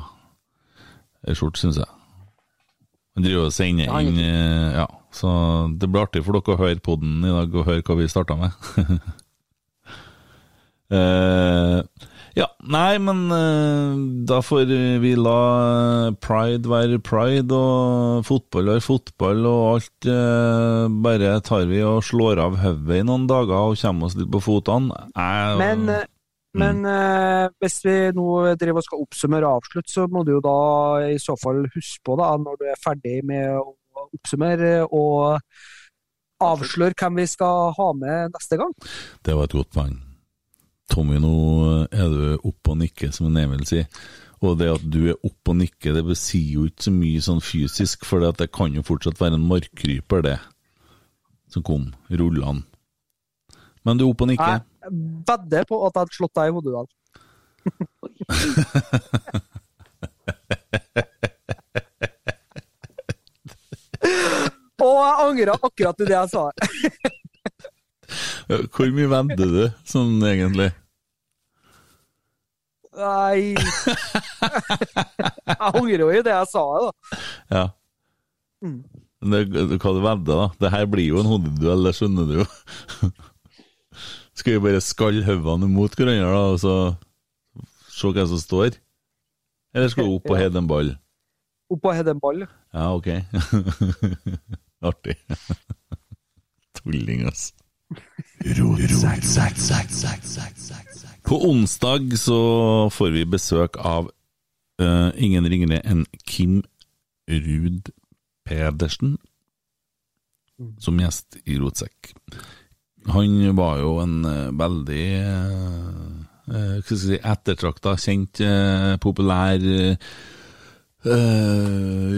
ei skjorte, syns jeg. Han driver og sender inn eh, Ja, så det blir artig for dere å høre poden i dag og høre hva vi starta med. uh, ja, nei, men uh, da får vi la pride være pride, og fotball være fotball, og alt uh, bare tar vi og slår av hodet i noen dager og kommer oss litt på fotene. Jeg, Men, eh, men eh, hvis vi nå driver og skal oppsummere og avslutte, så må du jo da i så fall huske på, da, når du er ferdig med å oppsummere og avsløre hvem vi skal ha med neste gang. det var et godt poeng. Tommy, nå er du opp og nikker, som en Emil sier. Og det at du er opp og nikker, det sier jo ikke så mye sånn fysisk, for det, at det kan jo fortsatt være en markkryper, det, som kom rullende. Men du er opp og nikker. Jeg vedder på at jeg hadde slått deg i hodet i dag. Og jeg angrer akkurat i det jeg sa. Hvor mye vedder du, sånn egentlig? Nei Jeg angrer jo i det jeg sa, da. Ja. Mm. Det, hva du vedder, da? Det her blir jo en hodeduell, det skjønner du jo. Skal vi bare skalle hodene mot hverandre, da, og så se hva som står? Eller skal du opp og heade en ball? Opp og hede en ball. Ja, ok. Artig. Tulling, altså. På onsdag så får vi besøk av uh, ingen ringere enn Kim Ruud Pedersen som gjest i Rotsekk. Han var jo en eh, veldig eh, eh, si, ettertrakta, kjent, eh, populær eh,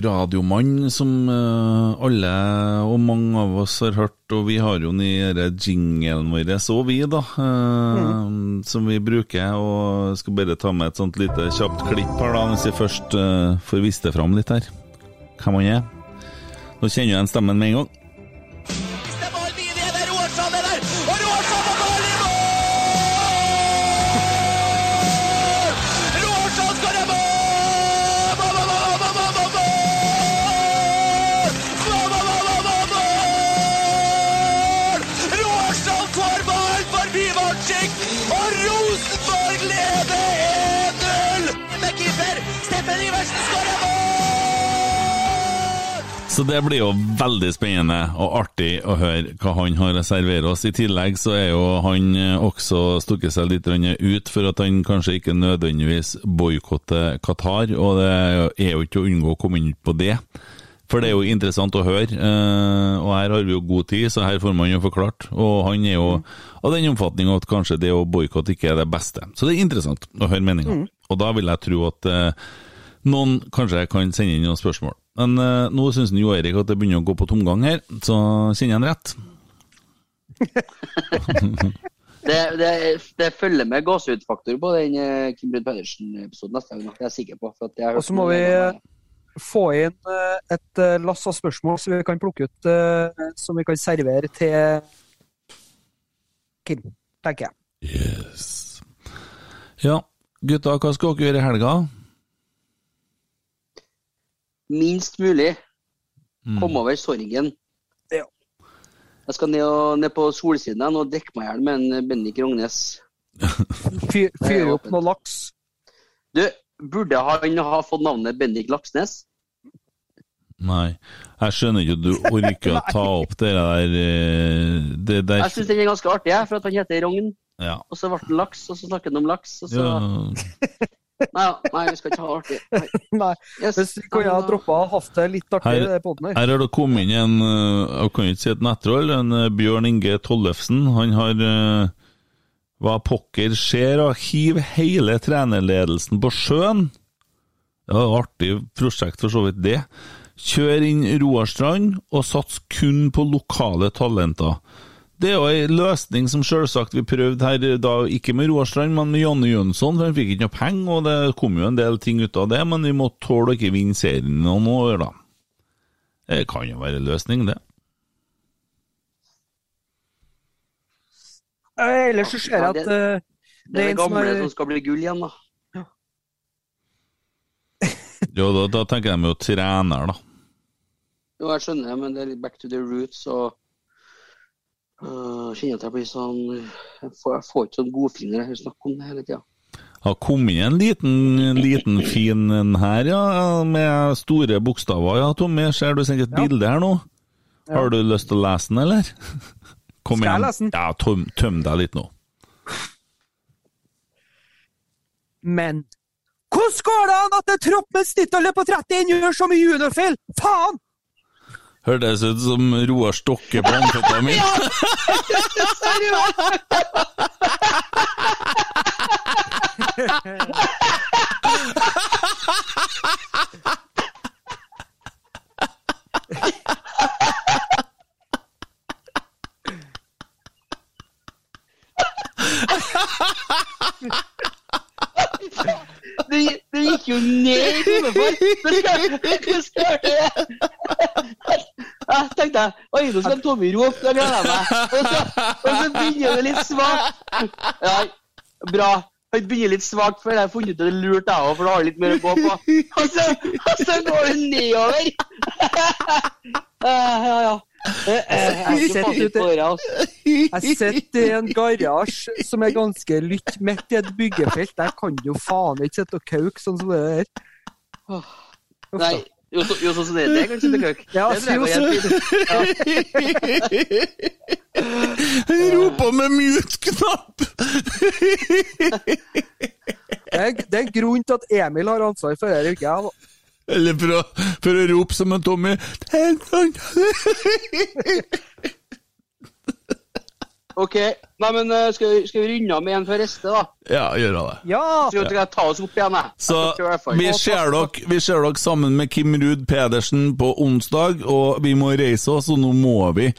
radiomann som eh, alle og mange av oss har hørt, og vi har jo den jinglen vår òg, vi, da, eh, som vi bruker. Og skal bare ta med et sånt lite kjapt klipp her, da, hvis jeg først får vist det fram litt her. Hvem han er. Nå kjenner jeg igjen stemmen med en gang. Så det blir jo veldig spennende og artig å høre hva han har å servere oss. I tillegg så er jo han også stukket seg litt ut for at han kanskje ikke nødvendigvis boikotter Qatar, og det er jo ikke å unngå å komme inn på det. For det er jo interessant å høre, eh, og her har vi jo god tid, så her får man jo forklart. Og han er jo av den oppfatning at kanskje det å boikotte ikke er det beste. Så det er interessant å høre meninga. Og da vil jeg tro at eh, noen kanskje kan sende inn noen spørsmål. Men eh, nå syns Jo Erik at det begynner å gå på tomgang her, så kjenner han rett. Det, det, det følger med gåsehudfaktor på den Kim Brun Pedersen-episoden neste gang. Det er jeg sikker på. for at jeg har hørt Og så må vi. Få inn eh, et eh, lass av spørsmål som vi kan plukke ut, eh, som vi kan servere til Kim, tenker jeg. Yes. Ja, gutta, hva skal dere gjøre i helga? Minst mulig. Mm. Komme over sorgen. Ja. Jeg skal ned, og, ned på solsiden og drikke meg i hjel med en Bendik Rognes. Fyre opp noe laks. Du, burde han ha fått navnet Bendik Laksnes? Nei, jeg skjønner ikke at du orker å ta opp det der eh, Det der Jeg syns den er ganske artig, jeg, for at han heter Rogn. Ja. Og så ble han laks, og så snakker han om laks. Og så... ja. Nei, nei, vi skal ikke ha artig. Nei. Nei, Yes. hvis vi kunne ha droppa hatt det litt artig Her- her. Her har det kommet inn en eh, Jeg kan ikke si et nettroll, en eh, Bjørn Inge Tollefsen. Han har hva pokker skjer, og hiver hele trenerledelsen på sjøen. Det var et artig prosjekt, for så vidt det. Kjør inn Roar Strand, og sats kun på lokale talenter. Det er jo en løsning som selvsagt vi prøvde her, da ikke med Roar Strand, men med Janne Jønsson, for han fikk ikke noe penger, og det kom jo en del ting ut av det, men vi må tåle å ikke vinne serien noen år, da. Det kan jo være en løsning, det. Ellers så ser jeg at det- eh, Det er det en som gamle er- som skal bli gull igjen, da. Jo, da, da tenker jeg med å trener, da. Jo, jeg skjønner, men det er litt back to the roots, og uh, kjenner at jeg blir sånn Jeg får, jeg får ikke sånn godfinger når jeg snakker om det hele tida. Har kommet inn en liten, en liten fin en her, ja, med store bokstaver. Ja, Tommy, ser du sendt et Ja. bilde her nå? Har du lyst til å lese den, eller? Kom Skal jeg lese den? Ja, tøm, tøm deg litt nå. Men hvordan går det an at en tropp med snittalder på 31 gjør så mye juniorfeil? Faen! Hørtes ut som Roar Stokke på amfetamin. Det, det gikk jo ned i hodet for Det skal det skal jeg Jeg tenkte Oi, nå skal Tommy rope. Da gleder jeg meg. Og så, og så begynner det litt svakt. Ja, bra. Han begynner litt svakt før jeg har funnet ut at det er lurt, jeg òg, for da har litt mer å gå på. Og så, og så går det nedover. Ja, ja. Jeg altså. Jeg sitter i en garasje som er ganske lytt midt i et byggefelt. Der kan du faen ikke sitte og kauke sånn som det der. Uff Nei, Jo, så, jo, det, så det, det kan sitte køk. Ja, det jo, går. Han roper med mute-knapp! Det er, det er en grunn til at Emil har ansvar for dette, ikke jeg. da. Eller for å, for å rope som en Tommy OK. Nei, men eh, skal vi, skal vi runde av med en før reste, da? Ja, gjør det. Ja! Så skal jeg ta oss opp igjen, jeg. Så vi ser, dere, vi ser dere sammen med Kim Ruud Pedersen på onsdag, og vi må reise oss, og nå må vi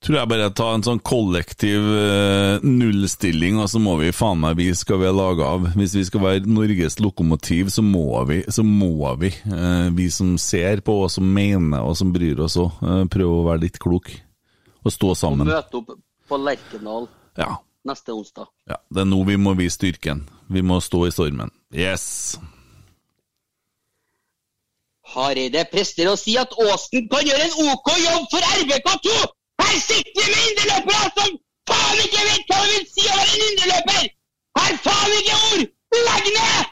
Tror jeg bare ta en sånn kollektiv eh, nullstilling, og så må vi faen meg vi skal vi ha laga av. Hvis vi skal være Norges lokomotiv, så må vi, så må vi, eh, vi som ser på, og som mener, og som bryr oss òg, eh, prøve å være litt klok. Og stå sammen. Møte opp på Lerkendal Ja. neste onsdag. Ja, det er nå vi må vise styrken. Vi må stå i stormen. Yes! Hareide prester å si at Aasen kan gjøre en OK jobb for RBK2! Her sitter vi med indreløpere som faen ikke vet hva det vil si å være en indreløper! Her faen ikke ord! Legg ned!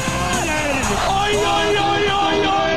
Oi, oi, oi, oi, oi!